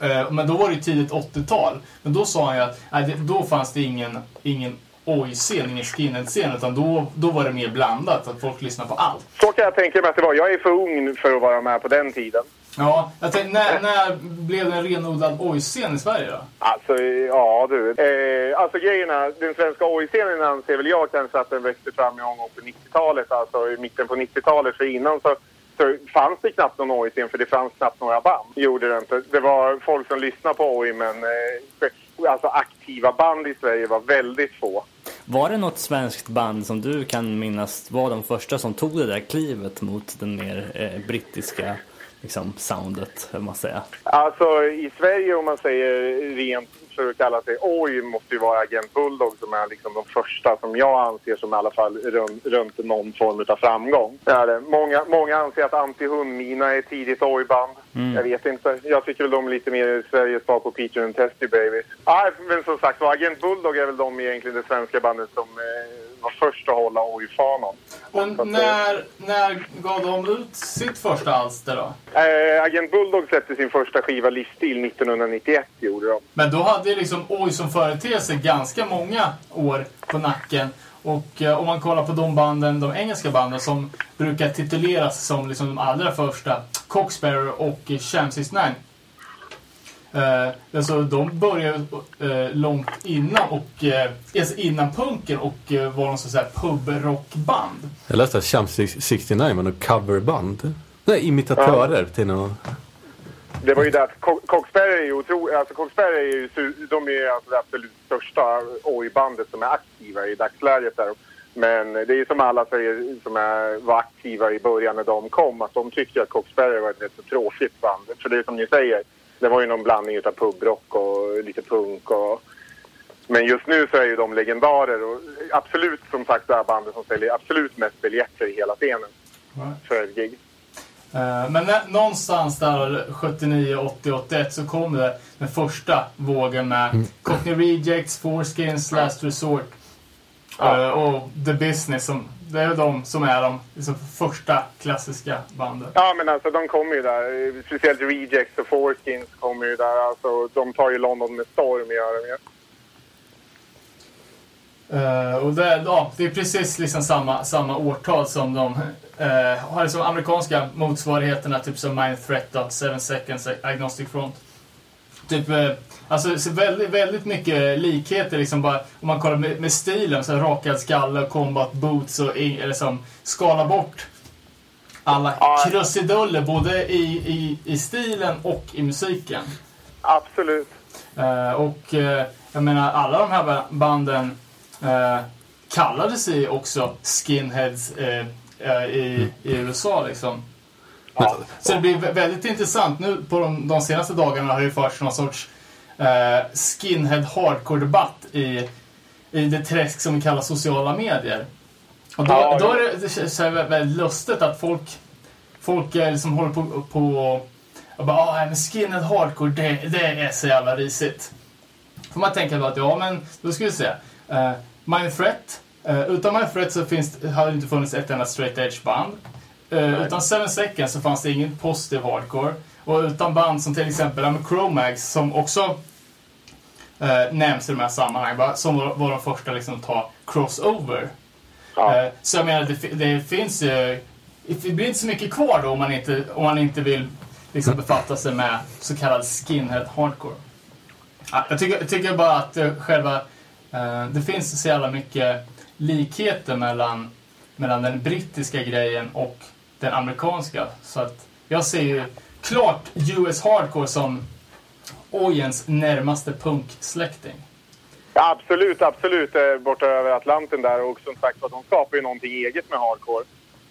eh, Men då var det ju tidigt 80-tal. Men då sa han ju att nej, då fanns det ingen, ingen oj-scen, ingen skinhead-scen. Utan då, då var det mer blandat, att folk lyssnade på allt. Så kan jag tänka mig att det var. Jag är för ung för att vara med på den tiden. Ja, jag tänkte, när, när blev det en renodlad oj-scen i Sverige då? Alltså, ja du. Eh, alltså grejerna, den svenska OI-scenen anser väl jag kanske att den växte fram någon gång på 90-talet, alltså i mitten på 90-talet. För innan så, så fanns det knappt någon OI-scen för det fanns knappt några band. Gjorde det inte. Det var folk som lyssnade på OI men eh, alltså aktiva band i Sverige var väldigt få. Var det något svenskt band som du kan minnas var de första som tog det där klivet mot den mer eh, brittiska liksom, soundet, vad man säga? Alltså i Sverige om man säger rent för att kalla sig oj måste ju vara Agent Bulldog som är liksom de första som jag anser som i alla fall runt, runt någon form av framgång. Det är det. Många, många anser att Anti-Hundmina är tidigt oj-band. Jag vet inte. Jag tycker väl de är lite mer Sveriges svar på Peter and Testy Babies. Nej, men som sagt var Agent Bulldog är väl de egentligen det svenska bandet som eh, var först att hålla oj-fanan. Och när, när gav de ut sitt första alster då? Eh, Agent Bulldog släppte sin första skiva Livsstil 1991 gjorde de. Men då hade liksom Oj som företeelse ganska många år på nacken. Och eh, om man kollar på de banden, de engelska banden som brukar tituleras som liksom de allra första, Coxbearer och eh, Sham 69. Eh, alltså de började eh, långt innan och eh, alltså innan punken och eh, var någon sån här pubrockband. Jag läste att Champ 69 var något coverband. Nej, imitatörer till någon... Det var ju det att Coxberry är ju otro, alltså Coxberry är ju, de är alltså det absolut största oj-bandet som är aktiva i dagsläget där. Men det är ju som alla säger som är, var aktiva i början när de kom att de tyckte att Coxberry var ett rätt så tråkigt band. För det är som ni säger, det var ju någon blandning utav pubrock och lite punk och men just nu så är ju de legendarer och absolut som sagt det här bandet som säljer absolut mest biljetter i hela scenen för ett gig. Eh, Men när, någonstans där 79, 80, 81 så kom det den första vågen med Cockney Rejects, Foreskins, Last Resort eh, och The Business. Som, det är de som är de liksom, första klassiska banden. Ja, men alltså de kommer ju där. Speciellt Rejects och Foreskins kommer ju där. Alltså, de tar ju London med storm, gör de ju. Eh, och det, ja, det är precis liksom samma, samma årtal som de uh, har som amerikanska motsvarigheterna, typ som Mind Threat då, Seven Seconds, Agnostic Front. Typ, uh, alltså så väldigt, väldigt mycket likheter liksom bara, om man kollar med, med stilen, så här, rakad skalle, combat boots och in, eller som skala bort alla Ja. krusiduller både i, i, i stilen och i musiken. Absolut. Eh, och eh, jag menar, alla de här ba- banden uh, kallade sig också skinheads eh, eh, i, i USA liksom. Ja. Så det blir vä- väldigt intressant. Nu på de, de senaste dagarna har det ju förts någon sorts eh, skinhead hardcore-debatt i, i det träsk som vi kallar sociala medier. Och då, Ja, då är det, det vä- väldigt lustigt att folk, folk eh, liksom håller på, på och bara, ah, men skinhead hardcore, det, det är så jävla risigt. Får man tänka då att, ja men, då ska vi se. Uh, Mind Threat. Uh, utan Mind Threat så finns, hade det inte funnits ett enda straight edge band. Uh, utan Seven Seconds så fanns det ingen positiv hardcore. Och utan band som till exempel ja, Chromags som också uh, nämns i de här sammanhangen, som var, de första liksom, att ta crossover. Ja. Eh, Så jag menar, det, det finns ju... Det blir inte så mycket kvar då om man inte, om man inte vill liksom befatta sig med så kallad skinhead hardcore. Ja, jag, tycker, jag tycker bara att eh, själva... eh, det finns så jävla mycket likheter mellan, mellan den brittiska grejen och den amerikanska. Så att jag ser ju klart US hardcore som ojens närmaste punksläkting. Ja, absolut, absolut. Eh, borta över Atlanten där. Och som sagt var, de skapar ju någonting eget med hardcore.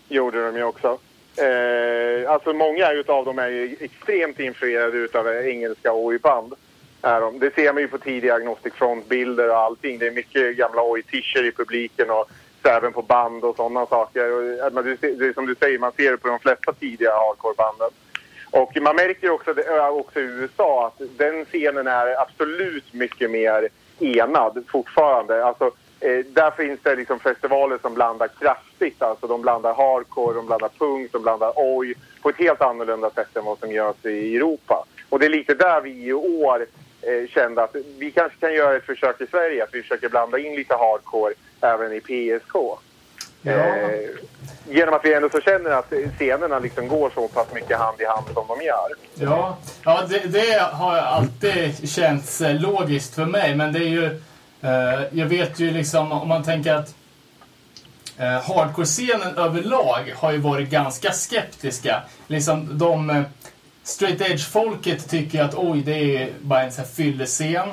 Gjorde de ju också. Eh, alltså många utav dem är ju extremt influerade utav engelska oj-band. De. Det ser man ju på tidiga Agnostic Front-bilder och allting. Det är mycket gamla oj-tischer i publiken och så även på band och sådana saker. Och, det, det är som du säger, man ser det på de flesta tidiga hardcore-banden. Och man märker också, det- också i USA att den scenen är absolut mycket mer enad fortfarande. Alltså, eh, där finns det liksom festivaler som blandar kraftigt. Alltså de blandar hardcore, de blandar punk, de blandar oj på ett helt annorlunda sätt än vad som görs i Europa. Och det är lite där vi i år eh, kände att vi kanske kan göra ett försök i Sverige. Att vi försöker blanda in lite hardcore även i PSK. Ja. Eh, genom att vi ändå så känner att scenerna liksom går så pass mycket hand i hand som de gör. Ja, ja det, det har alltid känts eh, logiskt för mig. Men det är ju... Eh, jag vet ju liksom om man tänker att eh, hardcore-scenen överlag har ju varit ganska skeptiska. Liksom de eh, straight edge-folket tycker att oj, det är bara en sån här fyllescen.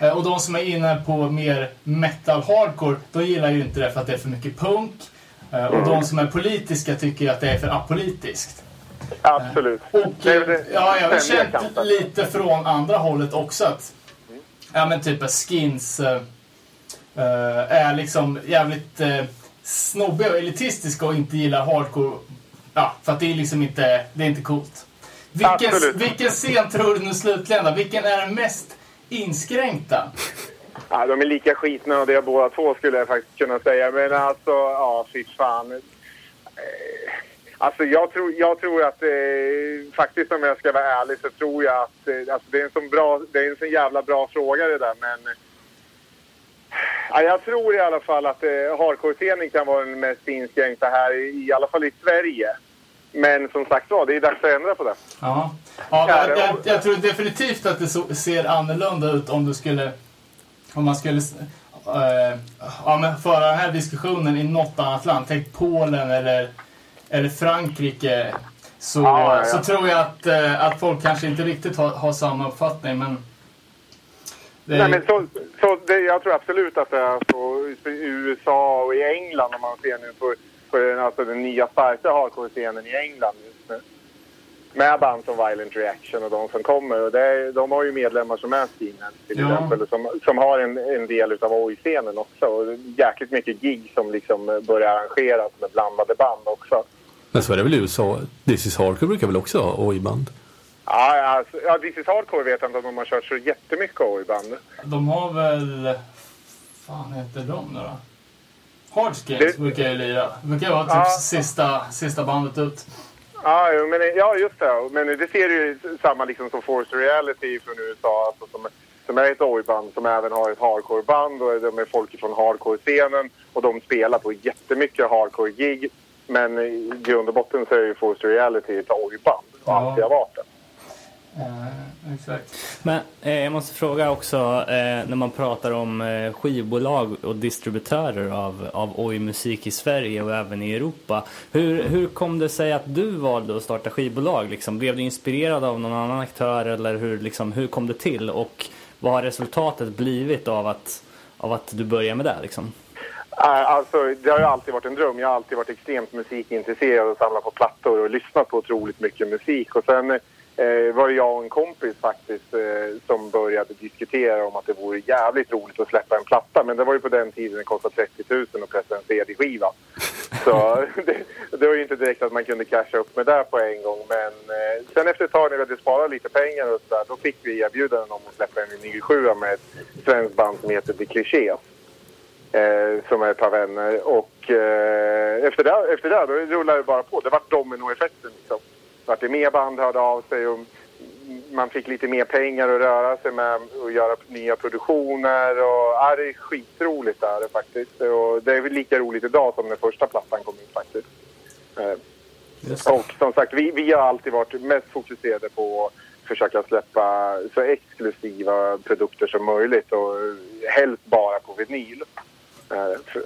Eh, och de som är inne på mer metal hardcore, de gillar ju inte det för att det är för mycket punk. Eh, och de som är politiska tycker att det är för apolitiskt. Absolut. Och Det eh, det ja, jag har känt kampen. lite från andra hållet också att ja, men typ skins eh, eh, är liksom jävligt uh, snobbiga och elitistiska och inte gillar hardcore. Ja, för att det är liksom inte, det är inte coolt. Vilken, Absolut. vilken scen tror du nu slutligen då? Vilken är den mest inskränkta? Ja, de är lika skitnödiga båda två skulle jag faktiskt kunna säga. Men alltså, ja fy fan. Eh, alltså jag tror, jag tror att eh, faktiskt om jag ska vara ärlig så tror jag att eh, alltså, det är en sån bra, det är en sån jävla bra fråga det där men ja, jag tror i alla fall att eh, hardcore-scenen kan vara den mest inskränkta här i, i alla fall i Sverige. Men som sagt var, det är dags att ändra på det. Ja, ja Ja, jag, jag, jag tror definitivt att det så, ser annorlunda ut om du skulle... Om man skulle eh, ja, föra den här diskussionen i något annat land. Tänk Polen eller, eller Frankrike. Så, Ja, ja, så tror jag att, eh, att folk kanske inte riktigt har, har samma uppfattning. Men det, Nej, men så, så det, jag tror absolut att det är så i USA och i England om man ser nu på, på den, alltså den nya starka hardcore-scenen i England just nu. Med band som Violent Reaction och de som kommer. Och det, är- de har ju medlemmar som är skinheads till Ja. exempel. Som, som har en, en del utav oj-scenen också. Och jäkligt mycket gig som liksom börjar arrangeras med blandade band också. Men så är det väl i USA. This is Hardcore brukar väl också ha oj-band? Ja, alltså, ja, This is Hardcore vet jag inte om de har kört så jättemycket oj-band. de har väl... fan heter de nu då? Hardskins Det- brukar ju lira. Det brukar vara typ Ja. sista, sista bandet ut. Ja, men, ja, just det. Men det ser ju samma liksom som Force Reality från USA. Alltså, som, som är ett oj-band som även har ett hardcore-band och de är folk från hardcore-scenen och de spelar på jättemycket hardcore-gig. Men i grund och botten så är ju Force Reality ett oj-band och Ja. alltid har varit det. Eh, exakt. Men eh, jag måste fråga också, eh, när man pratar om eh, skivbolag och distributörer av, av oj-musik i Sverige och även i Europa. Hur, hur kom det sig att du valde att starta skivbolag? Liksom? Blev du inspirerad av någon annan aktör eller hur, liksom, hur kom det till? Och vad har resultatet blivit av att, av att du började med det? Liksom? Äh, Alltså, det har ju alltid varit en dröm. Jag har alltid varit extremt musikintresserad och samlat på plattor och lyssnat på otroligt mycket musik. Och sen eh, var det jag och en kompis faktiskt eh, som började diskutera om att det vore jävligt roligt att släppa en platta. Men det var ju på den tiden det kostade 30 000 att pressa en CD-skiva. Så det, det var ju inte direkt att man kunde casha upp med det på en gång. Men eh, sen efter ett tag när vi hade sparat lite pengar och så där, då fick vi erbjudanden om att släppa en vinyl 7 med ett svenskt band som heter The Clichés eh, som är ett par vänner. Och eh, efter, det, efter det då rullade det bara på. Det var dominoeffekten liksom. Vart det mer band hörde av sig och man fick lite mer pengar att röra sig med och göra nya produktioner. Och, ja, det är skitroligt där faktiskt. Och det är lika roligt idag som när första plattan kom ut faktiskt. Eh, och som sagt, vi, vi har alltid varit mest fokuserade på att försöka släppa så exklusiva produkter som möjligt och helst bara på vinyl. Eh,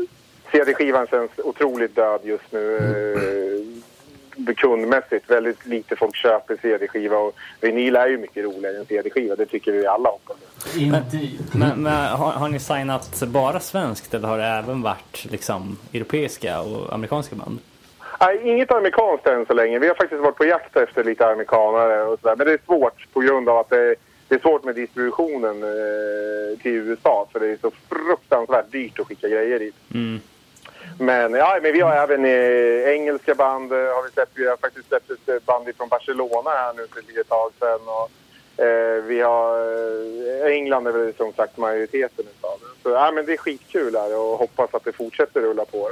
CD-skivan känns otroligt död just nu eh, kundmässigt. Väldigt lite folk köper CD-skiva och vinyl är ju mycket roligare än CD-skiva. Det tycker vi alla om. Indeed. Men, men har, har ni signat bara svenskt eller har det även varit liksom, europeiska och amerikanska band? Nej, inget amerikanskt än så länge. Vi har faktiskt varit på jakt efter lite amerikanare och sådär. Men det är svårt på grund av att det, det är svårt med distributionen eh, till USA. För det är så fruktansvärt dyrt att skicka grejer dit. Mm. Men, ja, men vi har även eh, engelska band. Eh, har vi, släppt, vi har faktiskt släppt ett eh, band från Barcelona här nu för ett tag sedan. Och, eh, vi har, eh, England är väl som sagt majoriteten utav det. Så ja, men det är skitkul här och hoppas att det fortsätter rulla på.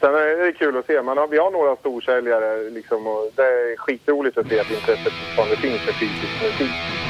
Sen är det kul att se. Man har, vi har några storsäljare liksom, och det är skitroligt att se att intresset fortfarande finns för fysisk musik.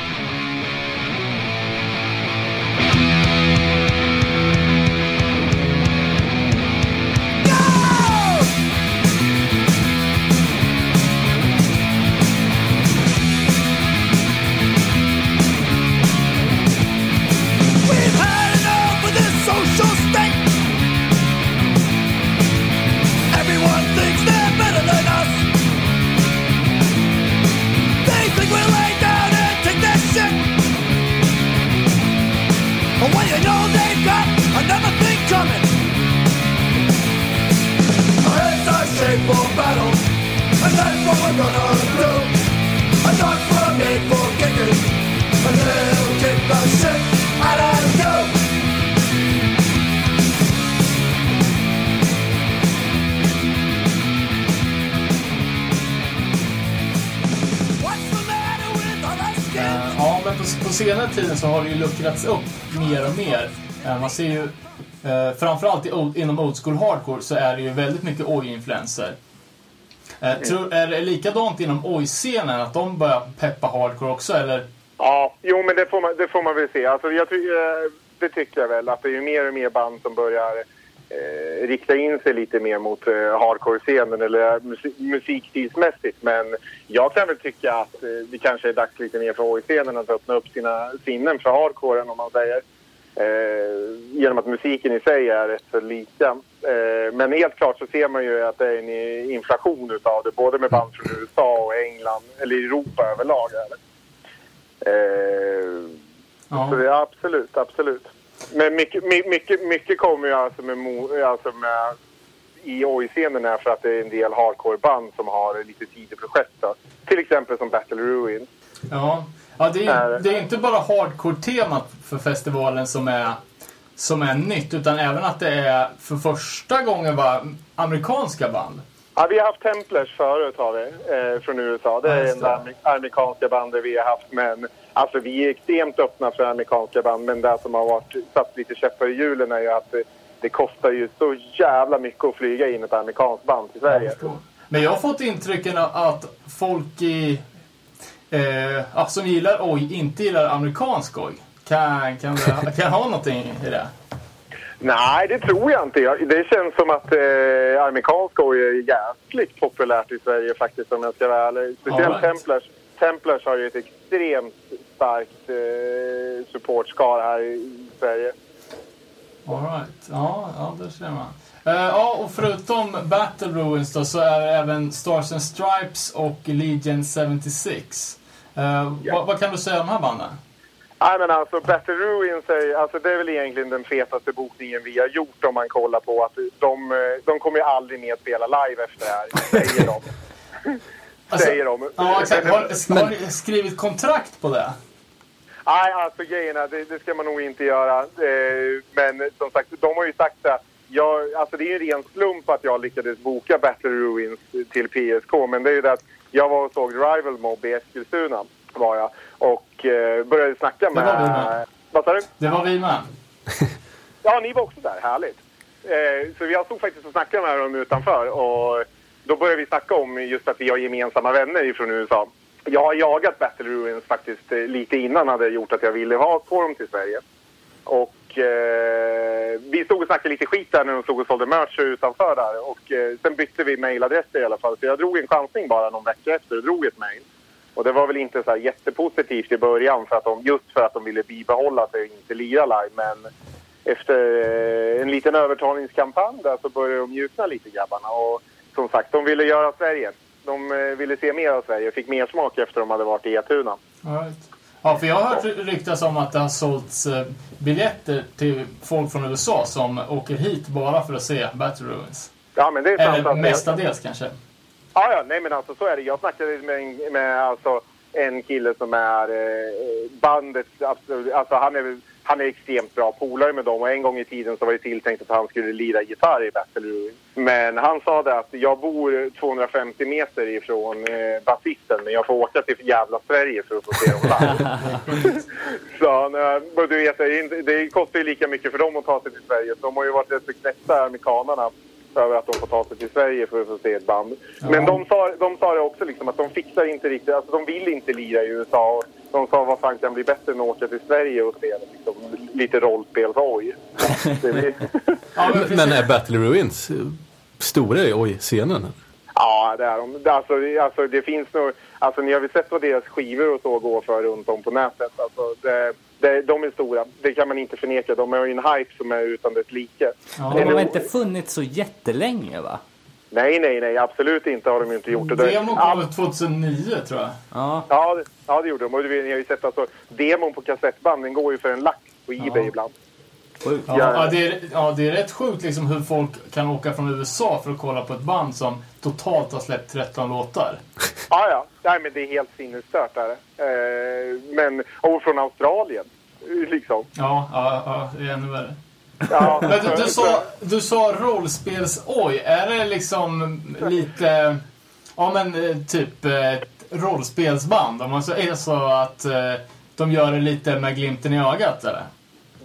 Ju luckrats upp mer och mer. Eh, Man ser ju, eh, framförallt inom old school hardcore så är det ju väldigt mycket oj-influenser. Eh, tror, är det likadant inom oj-scenen, att de börjar peppa hardcore också, eller? Ja, jo men det får man, det får man väl se. Alltså, jag, det tycker jag väl. Att det är mer och mer band som börjar eh, rikta in sig lite mer mot eh, hardcore-scenen eller musik, musikstilsmässigt. Men jag kan väl tycka att eh, det kanske är dags lite mer för oj-scenen att öppna upp sina sinnen för hardcoren om man säger. Eh, genom att musiken i sig är rätt så lika. Eh, men helt klart så ser man ju att det är en eh, inflation utav det. Både med band från USA och England, eller Europa överlag. Eh, Ja. så det är absolut, absolut. Men mycket, my- mycket, mycket kommer ju alltså med, alltså med i oj-scenen är för att det är en del hardcore-band som har lite sidoprojekt. då. Till exempel som Battle Ruin. Ja, ja det, är, Är- det är inte bara hardcore-temat för festivalen som är, som är nytt, utan även att det är för första gången var amerikanska band. Ja, vi har haft Templars förut har vi, eh, från USA. Det är enda det. amer- amerikanska bandet vi har haft. Men alltså, vi är extremt öppna för amerikanska band. Men det som har varit, satt lite käppar i hjulen är ju att det, det kostar ju så jävla mycket att flyga in ett amerikanskt band till Sverige. Men jag har fått intrycken att folk i, eh, som gillar oj inte gillar amerikansk oj. Kan, kan, det, kan ha någonting i det? Nej, det tror jag inte. Det känns som att eh, amerikansk är jäkligt populärt i Sverige faktiskt om jag ska vara ärlig. Speciellt right. Templars. Templars har ju ett extremt starkt eh, supportskara här i, Sverige. All right. Ja, ja, det ser man. Eh, ja, och förutom Battle Ruins då så är det även Stars and Stripes och Legion 76. Eh, Ja. vad, vad kan du säga om de här banden? Nej men alltså Battle Ruins är, alltså det är väl egentligen den fetaste bokningen vi har gjort om man kollar på att de, eh, de kommer ju aldrig mer spela live efter det här, säger de. Alltså, säger de. Ja, exakt. Har, har ni skrivit kontrakt på det? Nej, alltså grejerna, det, det ska man nog inte göra. Eh, men som sagt, de har ju sagt att jag, alltså det är ju en ren slump att jag lyckades boka Battle Ruins till PSK. Men det är ju det att jag var och såg Rival Mob i Eskilstuna, var jag. Och eh, började snacka med... var vi med. Vad sa du? Det var vi med. Ja, ni var också där. Härligt. Eh, så jag stod faktiskt och snackade med dem utanför. Och då började vi snacka om just att vi har gemensamma vänner från USA. Jag har jagat Battle Ruins faktiskt eh, lite innan hade gjort att jag ville ha på dem till Sverige. Och eh, vi stod och snackade lite skit där när de stod och sålde merch utanför där. Och eh, sen bytte vi mailadresser i alla fall. Så jag drog en chansning bara någon vecka efter och drog ett mail. Och det var väl inte så jättepositivt i början för att de, just för att de ville bibehålla sig och inte lira live. Men efter eh, en liten övertalningskampanj där så började de mjukna lite grabbarna. Och som sagt, de ville göra Sverige. De eh, ville se mer av Sverige. Fick mer smak efter de hade varit i Etuna. Right. Ja, för jag har hört ryktas om att det har sålts eh, biljetter till folk från USA som åker hit bara för att se Battle Ruins. Ja, men det är sant. Eller mestadels kanske. Ja, ja, nej men alltså så är det. Jag snackade med, en- med alltså, en kille som är eh, bandet, absolut, alltså han är, han är extremt bra polare med dem och en gång i tiden så var det tilltänkt att han skulle lira gitarr i Battle Ruin. Men han sa det att jag bor 250 meter ifrån eh, basisten men jag får åka till jävla Sverige för att få se dem live. så eh, men du vet, det, kostar ju lika mycket för dem att ta sig till Sverige. Så de har ju varit rätt så knäckta, amerikanerna över att de får ta sig till Sverige för att få se ett band. Men de sa, de sa det också liksom att de fixar inte riktigt, alltså de vill inte lira i USA. De sa vad fan kan bli bättre än att åka till Sverige och se liksom, lite. Det blir- Ja, men. Men är Battle Ruins eh, stora i oj-scenen? Ja, det är de. Alltså, alltså, det finns nog... Alltså, ni har väl sett vad deras skivor och så går för runt om på nätet. Alltså, det, det, de är stora. Det kan man inte förneka. De har ju en hype som är utan dess like. Ja. De har det- inte funnits så jättelänge va? Nej, nej, nej. Absolut inte har de inte gjort det. Demon Ja, kom ut 2009 tror jag. Ja. Ja, det, ja, det gjorde de. Och ni har ju sett alltså, demon på kassettband, den går ju för en lax på Ebay Ja. ibland. Sjukt. Ja, Ja. det är, ja, det är rätt sjukt liksom hur folk kan åka från USA för att kolla på ett band som totalt har släppt 13 låtar. Ja, ja. Nej, men det är helt sinnesstört. Är det. Eh, men, och från Australien. Liksom. Ja, ja, ja det är ännu värre. Ja, Men du, du sa, du sa rollspels-oj. Är det liksom lite, ja men eh, typ eh, ett rollspelsband? Om man så är så att eh, de gör det lite med glimten i ögat eller?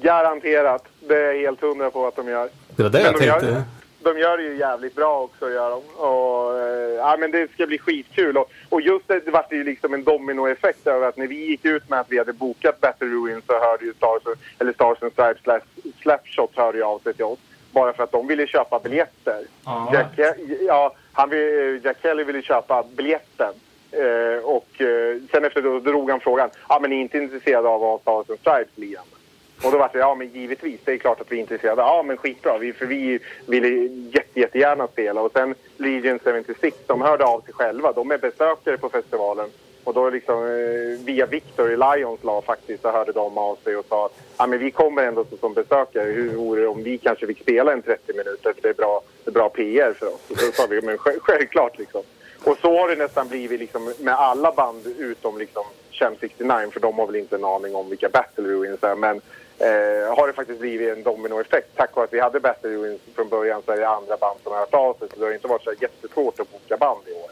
Garanterat. Det är jag helt hundra på att de gör. Det var det jag Men de gör, tänkte. de gör det ju jävligt bra också, gör de. Och, eh, ja, men det ska bli skitkul. Och, och just det, det vart ju liksom en dominoeffekt över att när vi gick ut med att vi hade bokat Battle Ruin så hörde ju Stars, eller Stars and Stripes slash Slapshot hörde ju av sig till oss. Bara för att de ville köpa biljetter. Ja. Jack, ja, han vill, Jack Kelly ville köpa biljetten. Eh, och eh, sen efter då drog han frågan. Ja, ah, men ni är inte intresserade av att ha Stars and Stripes lirande? Och då var det, ja men givetvis, det är klart att vi är intresserade. Ja men skitbra, vi, för vi ville jätte, jättegärna spela. Och sen Legion 76, de hörde av sig själva. De är besökare på festivalen. Och då liksom eh, via Victor i Lions-lag faktiskt så hörde de av sig och sa att ja, men vi kommer ändå som besökare. Hur vore det om vi kanske fick spela en 30 minuter? För det är bra, det är bra PR för oss. Och då sa vi, men självklart liksom. Och så har det nästan blivit liksom med alla band utom liksom 69 för de har väl inte en aning om vilka Battle Ruins är. Men eh, har det faktiskt blivit en dominoeffekt. Tack vare att vi hade Battle Ruins från början så är det andra band som har hört av sig. Så det har inte varit så jättesvårt att boka band i år.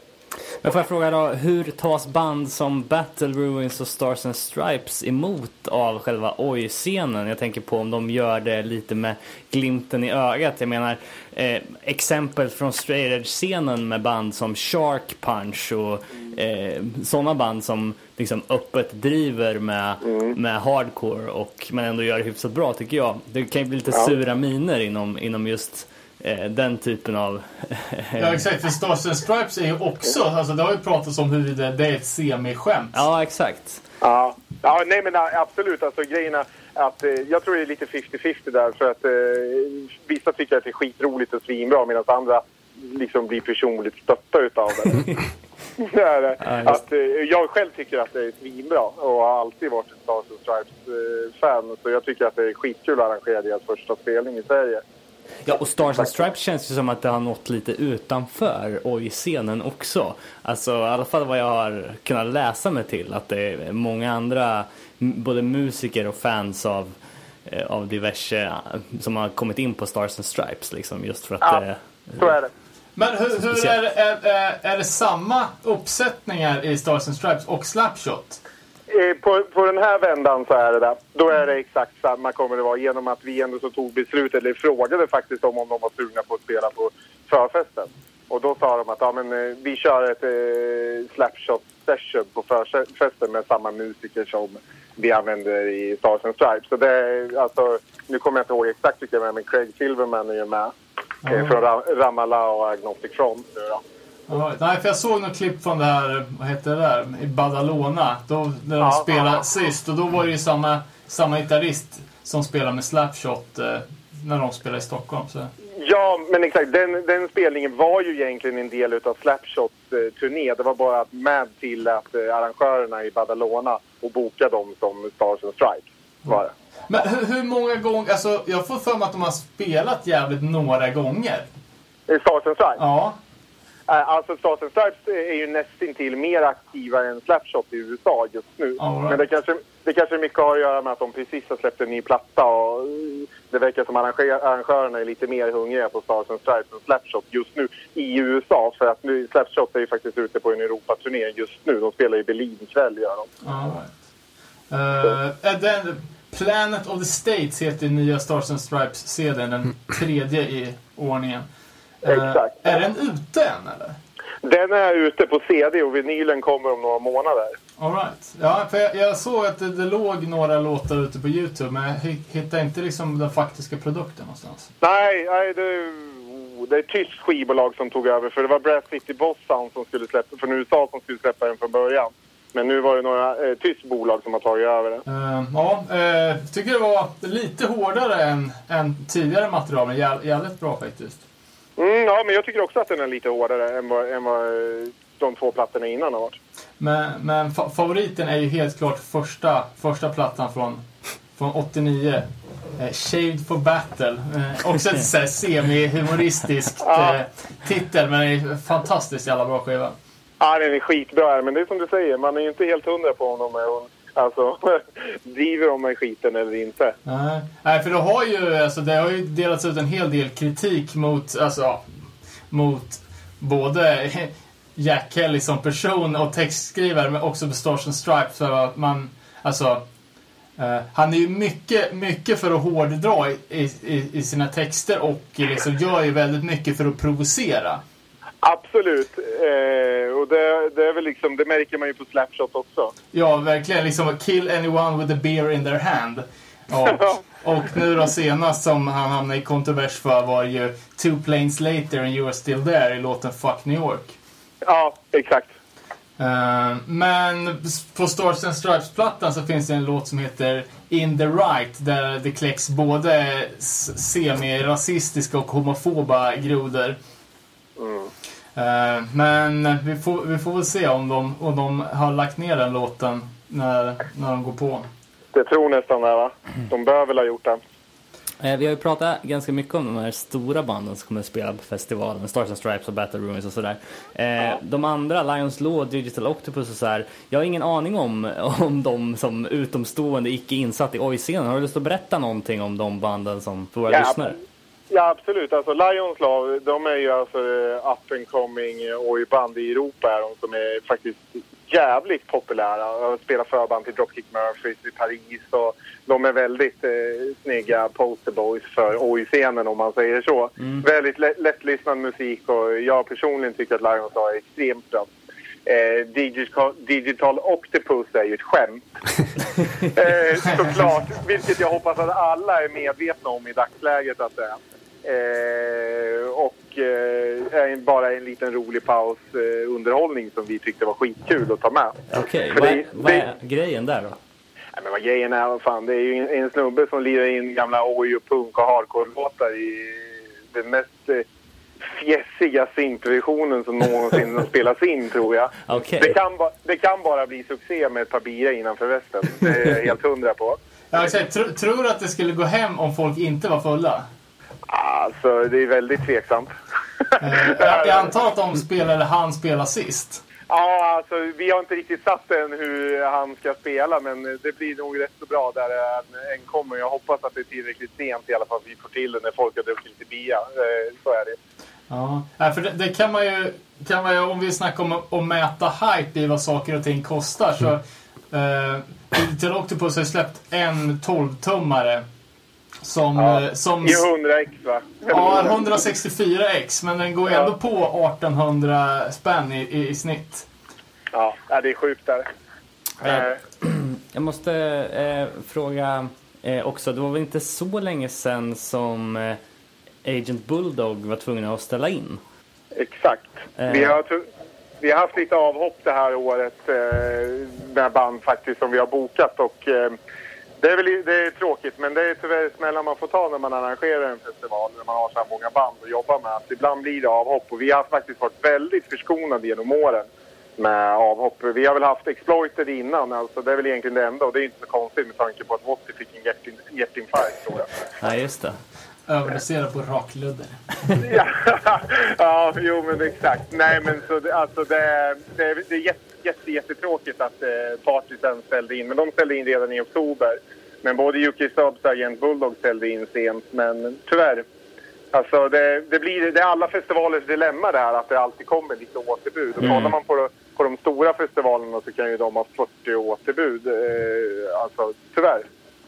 Men får jag fråga då, hur tas band som Battle Ruins och Stars and Stripes emot av själva oj-scenen? Jag tänker på om de gör det lite med glimten i ögat. Jag menar, eh, exempel från straight edge-scenen med band som Shark Punch och eh, sådana band som liksom öppet driver med, Mm. med hardcore och men ändå gör det hyfsat bra tycker jag. Det kan ju bli lite Ja. sura miner inom, inom just eh, den typen av... Ja exakt, för Stars and Stripes är ju också, alltså det har ju pratats om huruvida det är ett semiskämt. ja, exakt. Ja, ja nej men absolut. Alltså grejerna att eh, jag tror det är lite 50-50 där för att eh, vissa tycker att det är skitroligt och svinbra medan andra liksom blir personligt stötta utav det. är det. Ja, just att, eh, jag själv tycker att det är svinbra och har alltid varit en Stars and Stripes-fan. så jag tycker att det är skitkul att arrangera deras första spelning i Sverige. Ja, och Stars and Stripes känns ju som att det har nått lite utanför oj-scenen också. Alltså i alla fall vad jag har kunnat läsa mig till. Att det är många andra, både musiker och fans av, eh, av diverse eh, som har kommit in på Stars and Stripes liksom just för att Ja. det Så är det. Men hur, hur är, det- är, är, är det samma uppsättningar i Stars and Stripes och Slapshot? Eh, På, på den här vändan så är det det. Då är det exakt samma kommer det vara genom att vi ändå så tog beslut, eller frågade faktiskt om, om de var sugna på att spela på förfesten. Och då sa de att ja, men, eh, vi kör ett eh, slapshot session på förfesten med samma musiker som vi använder i Stars and Stripes. Så det är, alltså, nu kommer jag inte ihåg exakt vilka det är, men Craig Silverman är ju med. Eh, från Ra- Ramallah och Agnostic Front nu då. Nej, för jag såg något klipp från det här, vad heter det där, i Badalona. Då, när de Ja, spelade ja. sist. Och då var det ju samma, samma gitarrist som spelade med Slapshot eh, när de spelade i Stockholm. Så. Ja, men exakt. Den, den spelningen var ju egentligen en del av Slapshots eh, turné. Det var bara att Mad tillät eh, arrangörerna i Badalona och boka dem som Stars and Stripes. Var det. Men hur, hur många gånger, alltså jag får för mig att de har spelat jävligt några gånger. Eh, Stars and Stripes? Ja. Eh, Alltså Stars and Stripes är ju nästintill mer aktiva än Slapshot i USA just nu. Right. Men det kanske, det kanske mycket har att göra med att de precis har släppt en ny platta och eh, det verkar som arrangörerna är lite mer hungriga på Stars and Stripes än Slapshot just nu i USA. För att nu, Slapshot är ju faktiskt ute på en Europaturné just nu. De spelar i Berlin ikväll gör de. All right. Är den, Planet of the States heter nya Stars and Stripes-CDn, den tredje i ordningen. Eh, Exakt. Är den ute än eller? Den är ute på CD och vinylen kommer om några månader. All right. Ja, för jag, jag såg att det, det låg några låtar ute på Youtube, men jag hi- hittade inte liksom den faktiska produkten någonstans. Nej, nej det, det är ett tyskt skivbolag som tog över. För det var Brass City Boss Sound som skulle släppa, från USA som skulle släppa den från början. Men nu var det några eh, tyskt bolag som har tagit över den. Eh, ja, eh, tycker det var lite hårdare än, än tidigare material, men jä, jävligt bra faktiskt. Mm, ja, men jag tycker också att den är lite hårdare än vad, än vad eh, de två plattorna innan har varit. Men, men fa favoriten är ju helt klart första, första plattan från, från 89. Eh, Shaved for Battle. Eh, också ett så semi-humoristiskt eh, titel, men det är fantastiskt jävla bra skiva. Ja, den är skitbra, men det är som du säger, man är ju inte helt hundra på om de är, alltså, driver de med skiten eller inte. Nej, Nej, för det har ju, alltså, det har ju delats ut en hel del kritik mot, alltså, mot både Jack Kelly som person och textskrivare, men också på Stars Stripes. För att man, alltså, eh, han är ju mycket, mycket för att hårddra i, i, i sina texter och liksom gör ju väldigt mycket för att provocera. Absolut. Eh, och det, det är väl liksom, det märker man ju på Slapshot också. Ja, verkligen. Liksom kill anyone with a beer in their hand. Och, och nu då senast som han hamnade i kontrovers för var ju Two Planes Later and You're Still There i låten Fuck New York. Ja, exakt. Eh, men på Stars and Stripes-plattan så finns det en låt som heter In the Right där det kläcks både semi-rasistiska och homofoba grodor. Eh, men vi får, vi får väl se om de, om de har lagt ner den låten när, när de går på. Det tror nästan det, va? De bör väl ha gjort det. Eh, vi har ju pratat ganska mycket om de här stora banden som kommer att spela på festivalen, Stars and Stripes och Battle Ruins och sådär. Eh, de andra, Lions Law, Digital Octopus och sådär, jag har ingen aning om, om de som utomstående, icke insatt i oj-scenen. Har du lust att berätta någonting om de banden som för våra Ja, lyssnare? Ja, absolut. Alltså Lions Love, de är ju alltså eh, up and coming oj-band i Europa är de som är faktiskt jävligt populära. De spelar förband till Dropkick Murphys i Paris och de är väldigt eh, snygga posterboys för oj-scenen om man säger så. Väldigt lä- lättlyssnad musik och jag personligen tycker att Lions Love är extremt bra. Eh, digital, digital Octopus är ju ett skämt. eh, såklart, vilket jag hoppas att alla är medvetna om i dagsläget att det är. Eh, och eh, bara en liten rolig paus eh, underhållning som vi tyckte var skitkul att ta med. Okej, För vad, det- är- vad det- är grejen där då? Nej, men vad grejen är, vad fan, det är ju en, en snubbe som lirar in gamla oj och punk och hardcore-låtar i den mest eh, fjässiga syntversionen som någonsin har spelats in, tror jag. Okej. Det, kan ba, det kan bara bli succé med ett par bira innanför västen. Det är jag helt hundra på. Ja, exakt. Tro, tror du att det skulle gå hem om folk inte var fulla? Alltså, det är väldigt tveksamt. Eh, jag, antar att de spelar eller han spelar sist. Ja, alltså vi har inte riktigt satt än hur han ska spela, men det blir nog rätt så bra där än kommer. Jag hoppas att det är tillräckligt sent i alla fall vi får till det när folk har druckit lite bia. Eh, Så är det. Ja, för det, det kan man ju, kan man ju, om vi snackar om att mäta hype i vad saker och ting kostar så eh, Digital Octopus har släppt en 12-tummare som, Ja. eh, som I 100x va? ja, 164x men den går Ja. ändå på 1800 spänn i, i, i snitt. Ja, det är sjukt där. Eh, Jag måste eh, fråga eh, också, det var väl inte så länge sedan som eh, Agent Bulldog var tvungen att ställa in? Exakt. Eh. Vi, har, vi har haft lite avhopp det här året eh, med band faktiskt som vi har bokat och eh, det är, väl, det är tråkigt men det är tyvärr smällar man får ta när man arrangerar en festival när man har så här många band att jobba med. Att ibland blir det avhopp och vi har faktiskt varit väldigt förskonade genom åren med avhopp. Vi har väl haft Exploited innan, alltså det är väl egentligen det enda och det är inte så konstigt med tanke på att Wotty fick en hjärtin- hjärtinfarkt tror jag. Nej, just det. Överdoserar på rakludder. ja, ja, jo men exakt. Nej men så det, alltså det, det, det är jätte, jätte, jättetråkigt att eh, Partisen ställde in. Men de ställde in redan i oktober. Men både Yuki Subs och Agent Bulldog ställde in sent. Men tyvärr. Alltså det, det, blir, det är alla festivalers dilemma det här att det alltid kommer lite återbud. Och kollar man på, på de stora festivalerna så kan ju de ha 40 återbud. Eh, alltså tyvärr.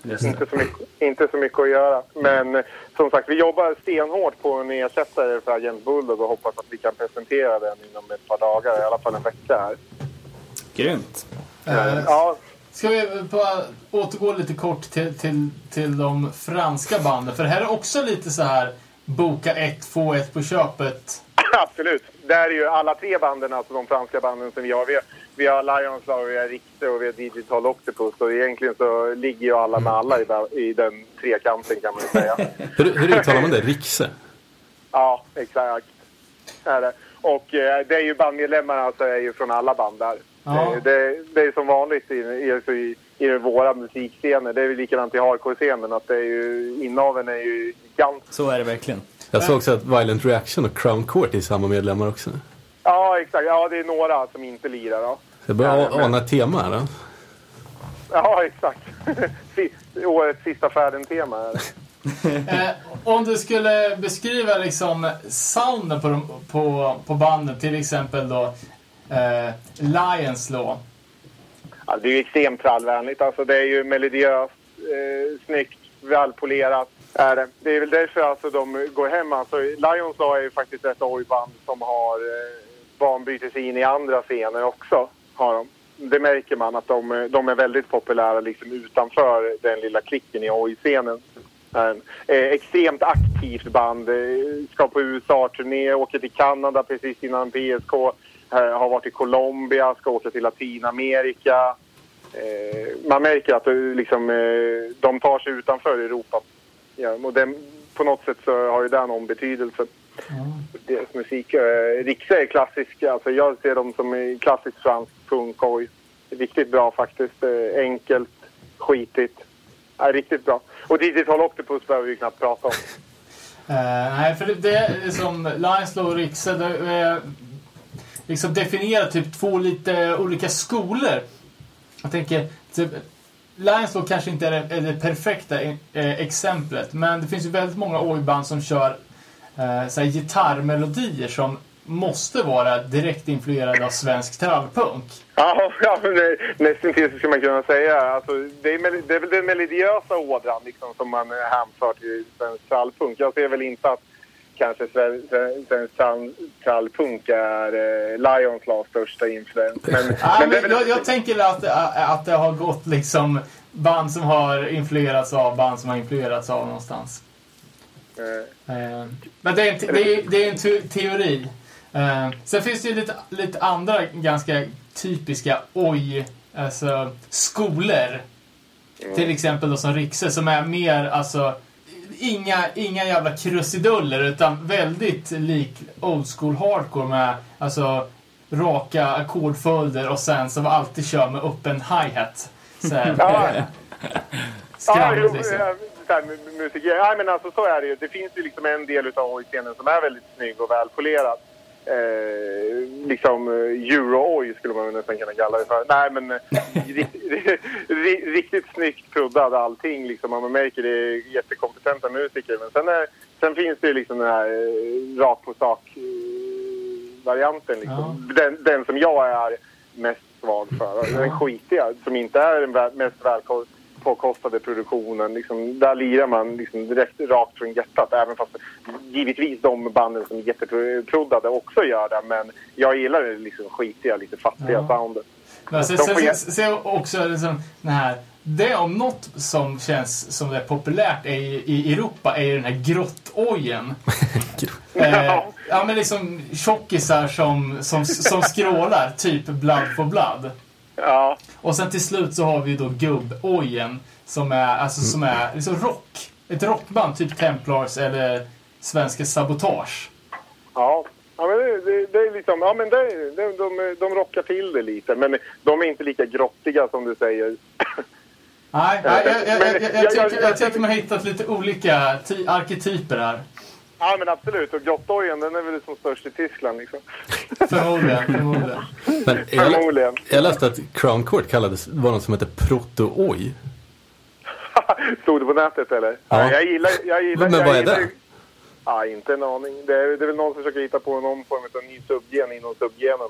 Inte så, mycket, inte så mycket att göra. Men som sagt, vi jobbar stenhårt på en ersättare för Agent Bulldog och hoppas att vi kan presentera den inom ett par dagar, i alla fall en vecka här. Grymt. Eh, Ja, Ska vi bara återgå lite kort till, till, till de franska banden? För det här är också lite så här boka ett, få ett på köpet. absolut. Där är ju alla tre banden, alltså de franska banden som vi har. Vi har, vi har Lions, vi har Richter och vi har Digital Octopus. Och egentligen så ligger ju alla med alla i, den- i den trekanten kan man ju säga. Hur, hur uttalar man det? Rikse? Ja, exakt. Är det. Och eh, det är ju bandmedlemmarna alltså, är ju från alla band där. Ja. Det, det, är som vanligt i, i, alltså i, i våra musikscener. Det är ju likadant i hardcore-scenen. Att det är ju, inaveln är ju gigantisk. Så är det verkligen. Jag såg också att Violent Reaction och Crown Court är samma medlemmar också. Ja, exakt. Ja, det är några som inte lirar. Då. Jag börjar Ja, men- ana tema här. Då. Ja, exakt. Årets sista färden-tema. Eh, om du skulle beskriva liksom sounden på, de, på, på banden, till exempel då eh, Lions Law. Ja, det är ju extremt trallvänligt. Alltså, det är ju melodiöst, eh, snyggt, välpolerat. Är det. det är väl därför alltså, de går hem. Alltså, Lions Law är ju faktiskt ett oj-band som har eh, banbytes sig in i andra scener också. Har de. Det märker man att de, eh, de är väldigt populära liksom, utanför den lilla klicken i oj-scenen. En, eh, extremt aktivt band. Eh, ska på USA-turné, åker till Kanada precis innan PSK. Har varit i Colombia, ska åka till Latinamerika. Eh, man märker att liksom, eh, de tar sig utanför Europa. Ja, och den, på något sätt så har ju det någon betydelse. Deras musik. Eh, Rixe är klassisk. Alltså jag ser dem som klassisk fransk punkoj. Riktigt bra faktiskt. Enkelt, skitigt. Ja, riktigt bra. Och Digital Octopus behöver vi knappt prata om. Eh, nej, för det, är som Lions Law och Rixe, det liksom definiera typ två lite olika skolor. Jag tänker, typ, Lions då kanske inte är det, är det perfekta e- eh, exemplet, men det finns ju väldigt många oj-band som kör eh, såhär, gitarrmelodier som måste vara direkt influerade av svensk trallpunk. Ja, ja nästan till så skulle man kunna säga. Alltså, det, är, mel- det är väl den melodiösa ådran liksom, som man eh, hänför till svensk trallpunk. Jag ser väl inte att kanske sven- sven- svensk trall- trallpunk är eh, Lions Laws största influens. Men, men men jag, jag tänker att, att det har gått liksom band som har influerats av band som har influerats av någonstans. eh, Eh, Men det är en, det är, det är en te- teori. Eh, Sen finns det ju lite, lite andra ganska typiska oj, alltså skolor. Till exempel då som Rixe som är mer alltså inga, inga jävla krusiduller utan väldigt lik old school hardcore med alltså raka ackordföljder och sen som alltid kör med öppen hi-hat. Så Ja. Ja, skramligt liksom. så mu- musik. Ja, men alltså så är det ju. Det finns ju liksom en del utav oj-scenen som är väldigt snygg och välpolerad. Eh, liksom eh, euro-oj skulle man nästan kunna kalla det för. Nej, men eh, riktigt, ri- riktigt snyggt proddad allting. Liksom. Man märker det är jättekompetenta musiker. Men sen, är, sen finns det ju liksom den här eh, rakt på sak-varianten. Liksom. Den, den som jag är mest svag för. Den skitiga, som inte är den mest välpåkostade produktionen. Liksom, där lirar man liksom direkt rakt från hjärtat. Även fast givetvis de banden som är jätteproddade också gör det. Men jag gillar det liksom skitiga, lite fattiga Ja. soundet. Men sen, sen, sen, sen också liksom den här, det om något som känns som det är populärt är, i, i Europa är ju den här grottojen. eh, ja men liksom tjockisar som, som, som skrålar, typ Blood for Blood. Ja, Och sen till slut så har vi ju då gubbojen som är, alltså, som är liksom rock. Ett rockband, typ Templars eller Svenska Sabotage. ja. Det, det, är liksom, ja, men det, det, de, de rockar till det lite, men de är inte lika grottiga som du säger. Nej, jag, jag, jag, jag, Men- jag, tycker, man har hittat lite olika ty- arketyper här. Ja, men absolut. Och grottojen, den är väl som störst i Tyskland liksom. Förmodligen, förmodligen. Men jag, Förmodligen. jag läste att Crown Court kallades, var något som heter proto-oj. Stod det på nätet eller? Ja. jag gillar... Jag gillar Men jag vad är det? Ja, inte en aning. Det är, det är väl någon som försöker hitta på någon form av ny subgen inom subgenen.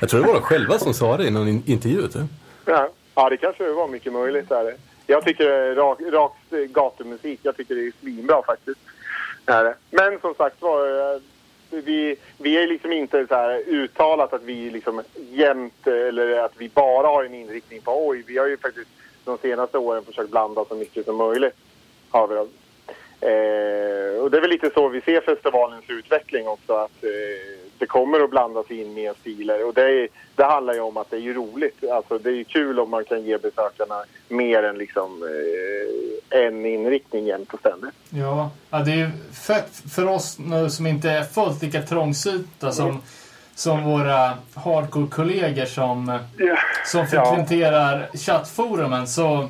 Jag tror det var de själva som sa det i någon in- intervju. Inte? Ja. ja, det kanske var mycket möjligt. Är det. Jag tycker det är rak, rakt eh, gatumusik. Jag tycker det är svinbra faktiskt. Är det. Men som sagt var, eh, vi, vi är liksom inte så här uttalat att vi liksom jämt eller att vi bara har en inriktning på oj. Vi har ju faktiskt de senaste åren försökt blanda så mycket som möjligt. Har vi. Eh, och det är väl lite så vi ser festivalens utveckling också. Att eh, det kommer att blandas in mer stilar. Och det, är, det handlar ju om att det är ju roligt. Alltså det är ju kul om man kan ge besökarna mer än liksom eh, en inriktning jämt och ständigt. Ja, ja, det är ju fett för oss nu som inte är fullt lika trångsynta som, som våra hardcore-kollegor som, Ja. som frekventerar chattforumen så,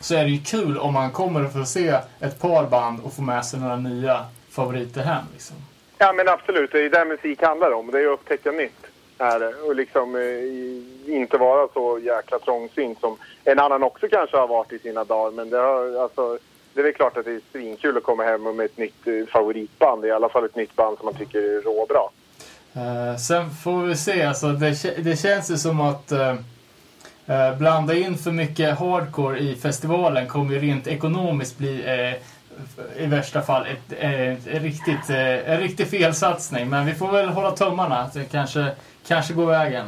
så är det ju kul om man kommer att få se ett par band och få med sig några nya favoriter hem. Liksom. Ja men absolut, det är ju det musik handlar om. Det är ju att upptäcka nytt. Är det. Och liksom eh, inte vara så jäkla trångsynt som en annan också kanske har varit i sina dagar. Men det, har, alltså, det är väl klart att det är svinkul att komma hem med ett nytt eh, favoritband. I alla fall ett nytt band som man tycker är råbra. Eh, sen får vi se, alltså, det, det känns ju som att eh, blanda in för mycket hardcore i festivalen kommer ju rent ekonomiskt bli eh, i värsta fall ett, eh, ett riktigt, eh, en riktig felsatsning. Men vi får väl hålla tummarna att det kanske, kanske går vägen.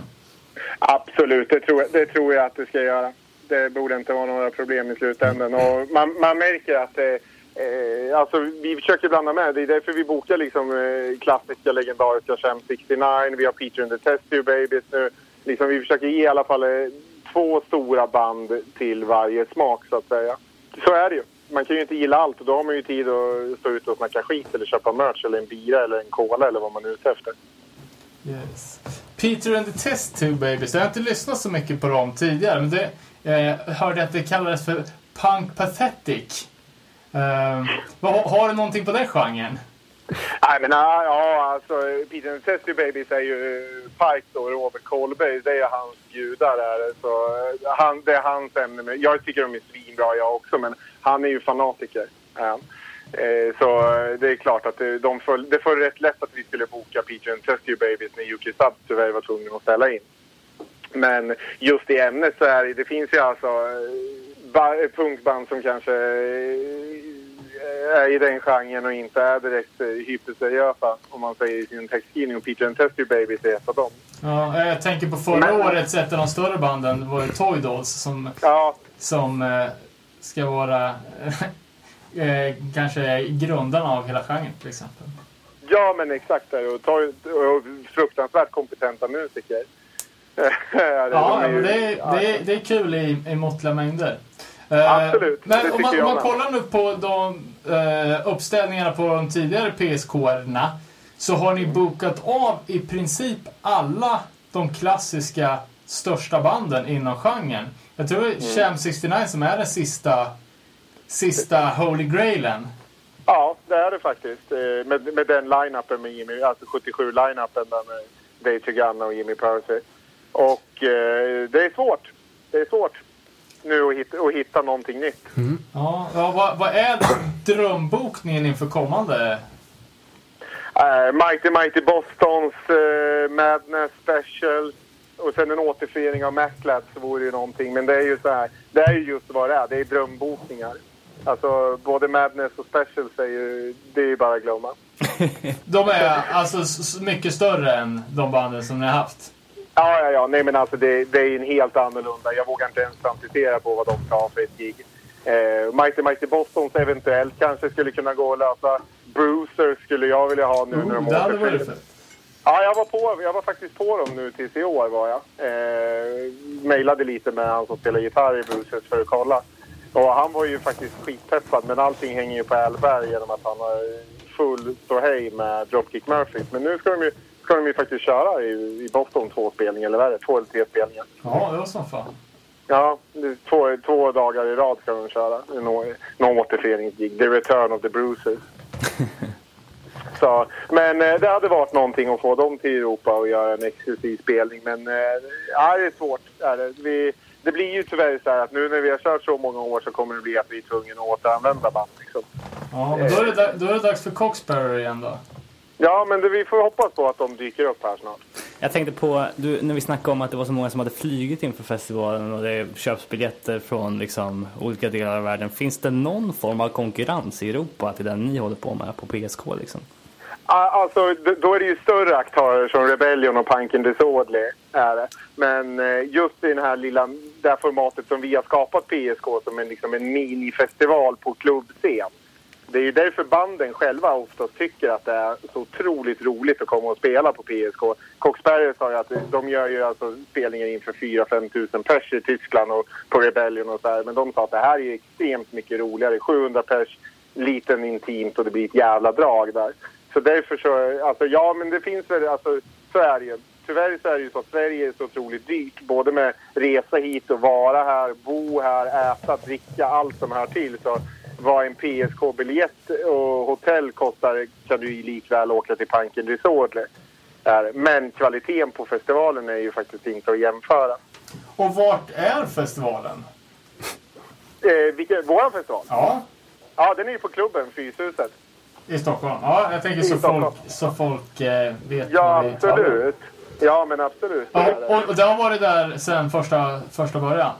Absolut, det tror, jag, det tror jag att det ska göra. Det borde inte vara några problem i slutändan. Och man, man märker att det, eh, alltså, vi försöker blanda med. Det är därför vi bokar liksom, eh, klassiska, legendariska Sham 69. Vi har Peter and the Test Tube Babies nu. Liksom, vi försöker ge i alla fall eh, två stora band till varje smak, så att säga. Så är det ju. Man kan ju inte gilla allt och då har man ju tid att stå ute och snacka skit eller köpa merch eller en bira eller en cola eller vad man är ute efter. Yes. Peter and the Test Tube Babies. Jag har inte lyssnat så mycket på dem tidigare, men det, eh, hörde att det kallades för Punk Pathetic. Eh, har du någonting på den genren? Nej men ja, ja alltså Peter and the Testy Babies är ju Pike då, Robert Kolberg. Det är hans gudar där. det. Så eh, han, det är hans ämne. Men Jag tycker de är svinbra jag också men han är ju fanatiker. Ja. Eh, så eh, det är klart att eh, de föll, det föll rätt lätt att vi skulle boka Peter and Testy Babies när UK Sub tyvärr var tvungna att ställa in. Men just i ämnet så är det, det finns ju alltså punkband som kanske är i den genren och inte är direkt eh, hyperseriösa, om man säger i sin textskrivning. Och Peter and Test Your Babies är ett av dem. Ja, jag tänker på förra Men- årets, ett av de större banden var ju Toy Dolls som, Ja, som eh, ska vara eh, kanske grundarna av hela genren till exempel. ja men exakt. Där. Och, tar, och fruktansvärt kompetenta musiker. Ja, De är ju- det, är, det, är, det är kul i, i måttliga mängder. Eh, Absolut, det Men om man, jag man kollar nu på de eh, uppställningarna på de tidigare PSK-erna så har ni bokat av i princip alla de klassiska största banden inom genren. Jag tror Mm. det är Sham 69 som är den sista, sista Holy Grailen. Ja, det är det faktiskt. Eh, Med, med den line-upen med Jimmy, alltså 77-line-upen där med Dave Chagana och Jimmy Percy. Och eh, det är svårt. Det är svårt nu att hitta, att hitta någonting nytt. Ja, ja, vad, vad är drömbokningen inför kommande? Uh, Mighty Mighty Bostons eh, Madness Special och sen en återförening av Maclad så vore ju någonting. Men det är ju så här, det är ju just vad det är. Det är drömbokningar. Alltså både Madness och Specials är ju, det är ju bara att glömma. De är alltså mycket större än de banden som ni har haft. Ja, ja, ja. Nej, men alltså det, det är en helt annorlunda. Jag vågar inte ens fantisera på vad de ska ha för ett gig. Eh, Mighty Mighty Bostons eventuellt kanske skulle kunna gå att lösa. Bruiser skulle jag vilja ha nu när de varit fett. Ja, jag var, på, jag var faktiskt på dem nu tills i år var jag. Eh, mailade lite med han som spelar gitarr i Bruises för att kolla. Och han var ju faktiskt skitpeppad men allting hänger ju på Ählberg genom att han har full ståhej med Dropkick Murphys. Men nu ska de ju, ska de ju faktiskt köra i, i Boston två spelningar, eller vad är det? Två eller tre spelningar. Ja, det var som fan. Ja, två, två dagar i rad ska de köra. Någon, någon återföreningsgig. The Return of the Bruises. Så, men eh, det hade varit någonting att få dem till Europa och göra en exklusiv spelning. Men eh, ja, det är svårt. Är det. Vi, det blir ju tyvärr så här att nu när vi har kört så många år så kommer det bli att vi är tvungna att återanvända band. Liksom. Ja, men då är, det, då är det dags för Coxbearer igen då. Ja, men det, vi får hoppas på att de dyker upp här snart. Jag tänkte på, du, när vi snackade om att det var så många som hade flugit inför festivalen och det köps biljetter från liksom, olika delar av världen. Finns det någon form av konkurrens i Europa till den ni håller på med på PSK? Liksom? Alltså, då är det ju större aktörer som Rebellion och Punk and Disorderly. Är det. Men eh, just i den här lilla, det här formatet som vi har skapat PSK som en, liksom en minifestival på klubbscen. Det är ju därför banden själva oftast tycker att det är så otroligt roligt att komma och spela på PSK. Coxberger sa ju att de gör ju alltså spelningar inför 4-5 tusen pers i Tyskland och på Rebellion och så här. Men de sa att det här är extremt mycket roligare. 700 pers, liten intimt och det blir ett jävla drag där. Så därför så, alltså ja men det finns väl, alltså så är det ju. Tyvärr så är det ju så att Sverige är så otroligt dyrt. Både med resa hit och vara här, bo här, äta, dricka, allt som hör till. Så vad en PSK-biljett och hotell kostar kan du ju likväl åka till Panken Resort. Men kvaliteten på festivalen är ju faktiskt inte att jämföra. Och vart är festivalen? Eh, vilken, våran festival? Ja, Ja, den är ju på klubben, Fyshuset. i Stockholm. Ja, jag tänker så Stockholm. folk, så folk eh, vet Ja, absolut. Ja, men absolut. Ja, och, och det har varit där sedan första, första början?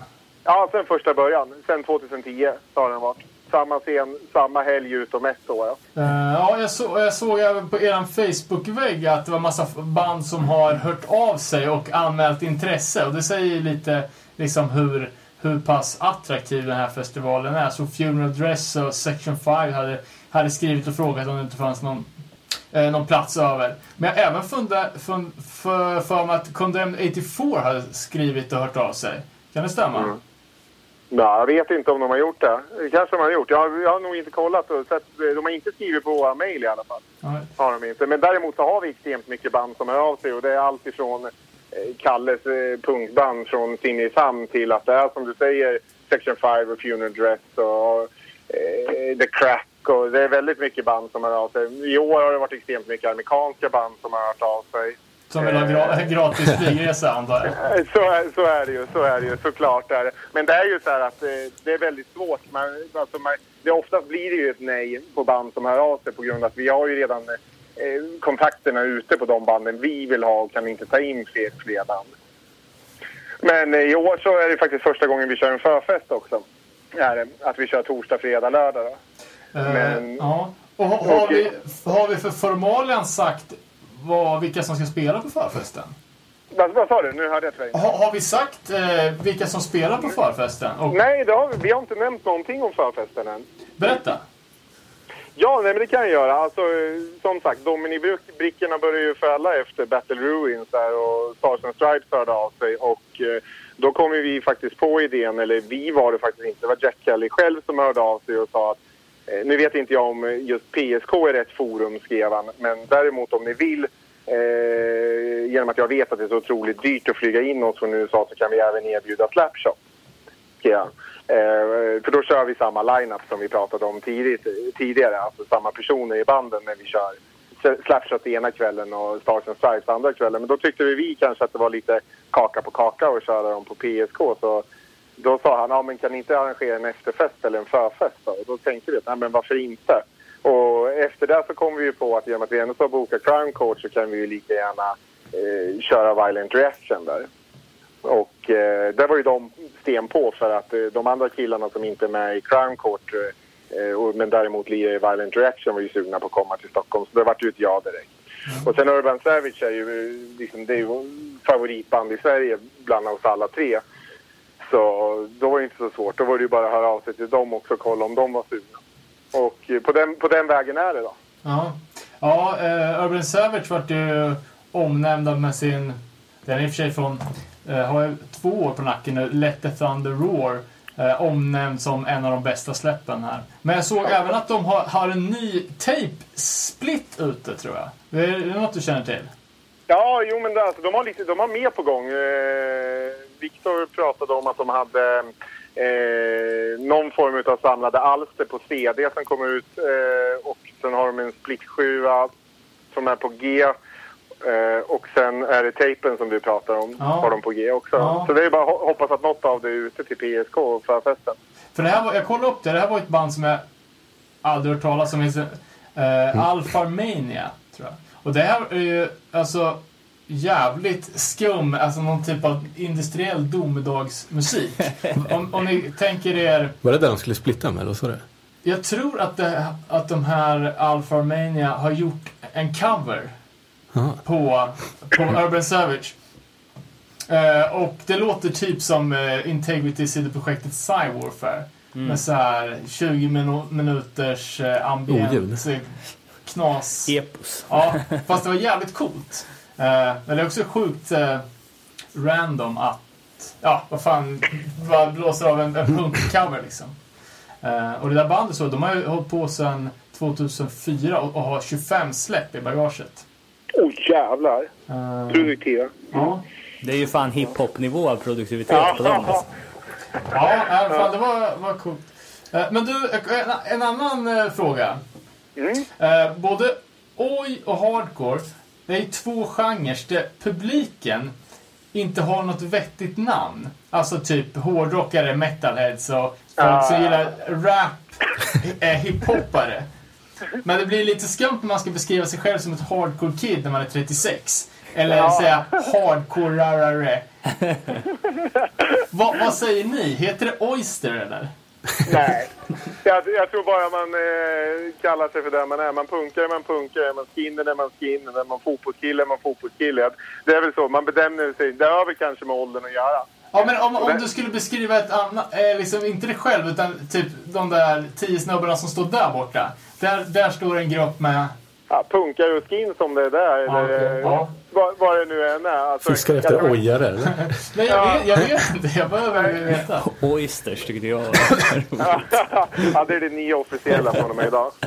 Ja, sen första början. Sen 2010 har den varit. Samma scen, samma helg utom ett år. Ja. Eh, ja, jag, så, jag såg även på er Facebook-vägg att det var massa band som har hört av sig och anmält intresse. Och det säger ju lite liksom hur, hur pass attraktiv den här festivalen är. Så Funeral Dress och Section 5 hade, hade skrivit och frågat om det inte fanns någon, eh, någon plats över. Men jag har även fundat, fund, för, för mig att Condemned 84 hade skrivit och hört av sig. Kan det stämma? Mm. Ja, jag vet inte om de har gjort det. Det kanske de har gjort. Jag har, jag har nog inte kollat och sett. De har inte skrivit på våra mejl i alla fall. Ja. Har de inte. Men däremot så har vi extremt mycket band som hör av sig och det är allt ifrån eh, Kalles eh, punkband från Simrishamn till att det är som du säger Section 5 och Funeral Dress och eh, The Crack och det är väldigt mycket band som hör av sig. I år har det varit extremt mycket amerikanska band som har hört av sig. Som vill ha gra- gratis flygresa antar jag. Eh, Så är, så är det ju, så är det ju, såklart är det. Men det är ju så här att eh, det är väldigt svårt. Man, alltså man, det oftast blir det ju ett nej på band som hör av sig på grund av att vi har ju redan eh, kontakterna ute på de banden vi vill ha och kan inte ta in fler, fler band. Men eh, i år så är det faktiskt första gången vi kör en förfest också. Är det, att vi kör torsdag, fredag, lördag. Då. Eh, Men- ja. Och har, har, Och- vi, har vi för formalian sagt vad, vilka som ska spela på förfesten? Vad, vad sa du? Nu hörde jag inte dig. Har, vi sagt eh, vilka som spelar på förfesten? Och, Nej, det har, vi- vi har inte nämnt någonting om förfesten än. berätta. Ja, nej, men det kan jag göra. Alltså, som sagt, Domini-brickorna börjar ju fälla efter Battle Ruins där och Stars and Stripes hörde av sig. Och eh, då kom vi faktiskt på idén, eller vi var det faktiskt inte, det var Jack Kelly själv som hörde av sig och sa att Eh, nu vet inte jag om eh, just PSK är rätt forum, skrev han, men däremot om ni vill eh, genom att jag vet att det är så otroligt dyrt att flyga in oss från USA så kan vi även erbjuda Slapshot. Ja. Eh, för då kör vi samma lineup som vi pratade om tidigt, tidigare. Alltså samma personer i banden när vi kör Slapshot ena kvällen och Stars and Stripes andra kvällen. Men då tyckte vi, vi kanske att det var lite kaka på kaka att köra dem på PSK. Så då sa han, ja men kan ni inte arrangera en efterfest eller en förfest då? Och då tänkte vi, att, nej men varför inte? Och efter det så kom vi ju på att genom att vi ändå ska boka Crown Court så kan vi ju lika gärna eh, köra Violent Reaction där. Och eh, där var ju de sten på för att eh, de andra killarna som inte är med i Crown Court eh, och, men däremot lirar i Violent Reaction var ju sugna på att komma till Stockholm. Så det vart ju ett ja direkt. Och sen Urban Savage är ju eh, liksom, det är ju favoritband i Sverige bland oss alla tre. Så då var det inte så svårt. Då var det ju bara att höra av sig till dem också och kolla om de var sugna. Och eh, på den, på den vägen är det då. Ja, ja eh, Urban Savage vart ju omnämnda med sin... Den är i och för sig från... Eh, har ju två år på nacken nu. Let the Thunder Roar. Eh, omnämnd som en av de bästa släppen här. Men jag såg även att de har, har en ny tape-split ute, tror jag. Är det något du känner till? Ja, jo men det, alltså, de, har lite, de har mer på gång. Eh, Viktor pratade om att de hade eh, någon form av samlade alster på CD som kommer ut. Eh, och sen har de en split 7 som är på G. Eh, och sen är det tejpen som du pratar om, Ja. har de på G också. Ja. Så det är bara att ho- hoppas att något av det är ute till PSK för festen. För det här var, jag kollade upp det. Det här var ett band som jag aldrig hört talas om. Uh, Alpha Mania, tror jag. Och det här är ju alltså jävligt skum, alltså någon typ av industriell domedagsmusik. om, om ni tänker er, Var det där de skulle splitta med, eller du? jag tror att, det, att de här Alpha Mania har gjort en cover på, på Urban Savage. Eh, och det låter typ som uh, Integrity sidoprojektet Psy Warfare. Med så här 20 minu- minuters uh, ambient Oljud. Knas. Epos. Ja, fast det var jävligt coolt. Eh, men det är också sjukt eh, random att, ja, vad fan, bara blåser av en, en punkcover liksom. Eh, och det där bandet så, de har ju hållit på sedan 2004 och, och har 25 släpp i bagaget. Oh jävlar! Produktiva. ja. Det är ju fan hiphop-nivå av produktivitet på dem. Alltså. Ja, i alla fall, det var, var coolt. Men du, en, en annan fråga. Mm. Eh, både oj och hardcore, det är två genrer där publiken inte har något vettigt namn. Alltså typ hårdrockare, metalheads och folk som Ah. gillar rap är hiphoppare. Men det blir lite skumt när man ska beskriva sig själv som ett hardcore kid när man är 36. Eller Ja. säga hardcore-rarare. vad, vad säger ni? Heter det Oyster eller? Nej. Jag, jag tror bara man eh, kallar sig för det man är. Man punkar är man punkar, är man skinner är man skinner, är man fotbollskille är man fotbollskille. Det är väl så, man bedömer sig. Det har väl kanske med åldern att göra. Ja, men om, om du skulle beskriva ett annat, eh, liksom inte dig själv utan typ de där tio snubbarna som står där borta. Där, där står en grupp med... Ja, skin som det är där, Ja, eller okej. Ja. vad, vad det nu än är. Alltså, Fiskar jag efter tror- ojare, eller? Nej, jag, Ja. vet, jag vet inte. Jag behöver veta. Oysters tyckte jag var ja, det är det nya officiella från och med idag.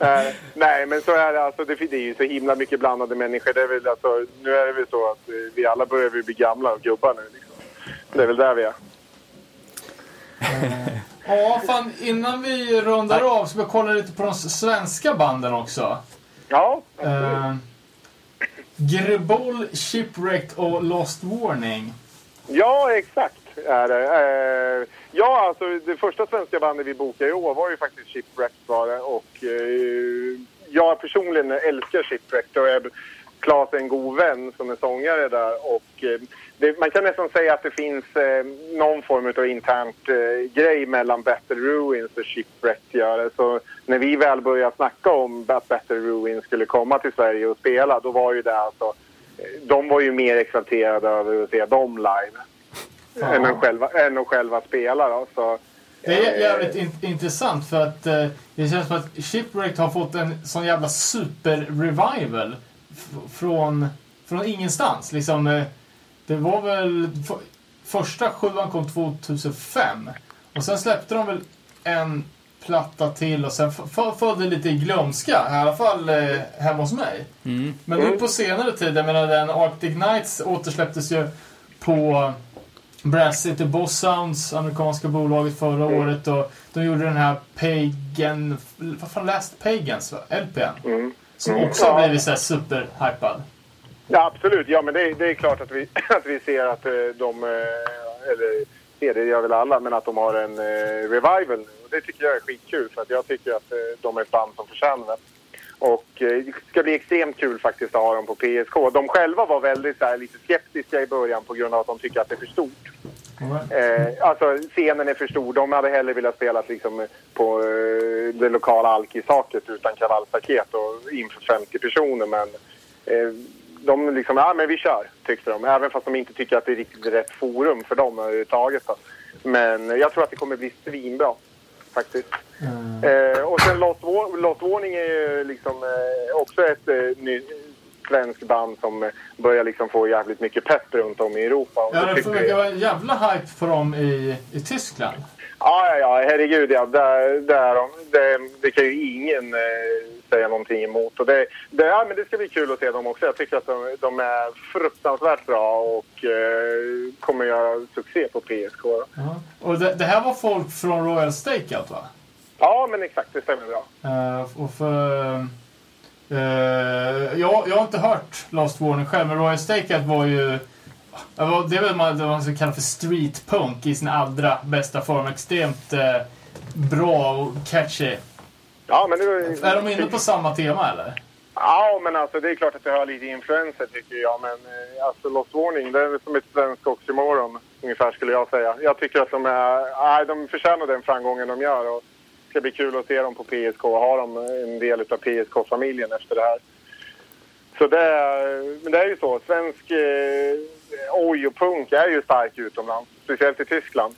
Eh, nej, men så är det. Alltså, det, det är ju så himla mycket blandade människor. Det är väl, alltså, nu är det väl så att eh, vi alla börjar bli gamla och gubbar nu. Liksom. Det är väl där vi är. Ja, fan, innan vi rundar av ska vi kolla lite på de svenska banden också. Ja, Uh, Grebol, Shipwrecked och Lost Warning. ja exakt är det. Eh, ja, alltså det första svenska bandet vi bokade i år var ju faktiskt Shipwrecked var det. Och eh, jag personligen älskar Shipwrecked och är Klas är en god vän som är sångare där och eh, det, man kan nästan säga att det finns eh, någon form av internt eh, grej mellan Battle Ruins och Shipwreck Så när vi väl började snacka om att Battle Ruins skulle komma till Sverige och spela då var ju det alltså eh, de var ju mer exalterade över att se dem live än, att själva, än att själva spela då. Så, Det är jävligt in intressant för att eh, det känns som att Shipwrecked har fått en sån jävla super-revival från, från ingenstans. Liksom, eh, det var väl... Första sjuan kom 2005 och sen släppte de väl en platta till och sen föll det lite i glömska, i alla fall eh, hemma hos mig. Men nu på senare tid, jag menar den Arctic Nights återsläpptes ju på Brass City Boss Sounds, amerikanska bolaget förra året och de gjorde den här Pagan, vad fan Last Pagans va? LPn. mm. Som Mm, också har blivit såhär superhypad. Ja, absolut. Ja, men det, det är klart att vi, att vi ser att eh, de, eh, eller ser det gör väl alla, men att de har en eh, revival nu. Det tycker jag är skitkul för att jag tycker att de är ett band som förtjänar det. Och det ska bli extremt kul faktiskt att ha dem på PSK. De själva var väldigt här, lite skeptiska i början på grund av att de tycker att det är för stort. Eh, alltså scenen är för stor. De hade hellre velat spela liksom, på eh, det lokala alkisaket utan kravallstaket och inför 50 personer. Men eh, de liksom, ja men vi kör, tyckte de. Även fast de inte tycker att det är riktigt rätt forum för dem överhuvudtaget. Då. Men jag tror att det kommer bli svinbra, faktiskt. Eh, och sen Warning är ju liksom eh, också ett eh, ny, svenskt band som börjar liksom få jävligt mycket pepp runt om i Europa. Och Ja, det verkar vara en jävla hype på dem i, i Tyskland. Ja, ja, ja, herregud ja. Där, där, det, det kan ju ingen eh, säga någonting emot. Och det, det, ja, men det ska bli kul att se dem också. Jag tycker att de, de är fruktansvärt bra och eh, kommer göra succé på PSK. Ja. Och det, det här var folk från Royal Stakeout va? Ja, men exakt. Det stämmer bra. Eh, och för... eh, jag, jag har inte hört Lost Warning själv, men Royal Stakeout var ju... Det är väl man- det man ska kalla för street punk i sin allra bästa form. Extremt eh, bra och catchy. Ja, men det, var- Är de inne på samma tema eller? Ja, men alltså det är klart att det har lite influenser tycker jag. Men eh, alltså Lost Warning, det är som ett svenskt oxymoron ungefär skulle jag säga. Jag tycker att de är, nej, de förtjänar den framgången de gör. Och det ska bli kul att se dem på PSK och ha dem en del av PSK-familjen efter det här. Så det är, men det är ju så. Svensk eh, oj och punk är ju stark utomlands. Speciellt i Tyskland.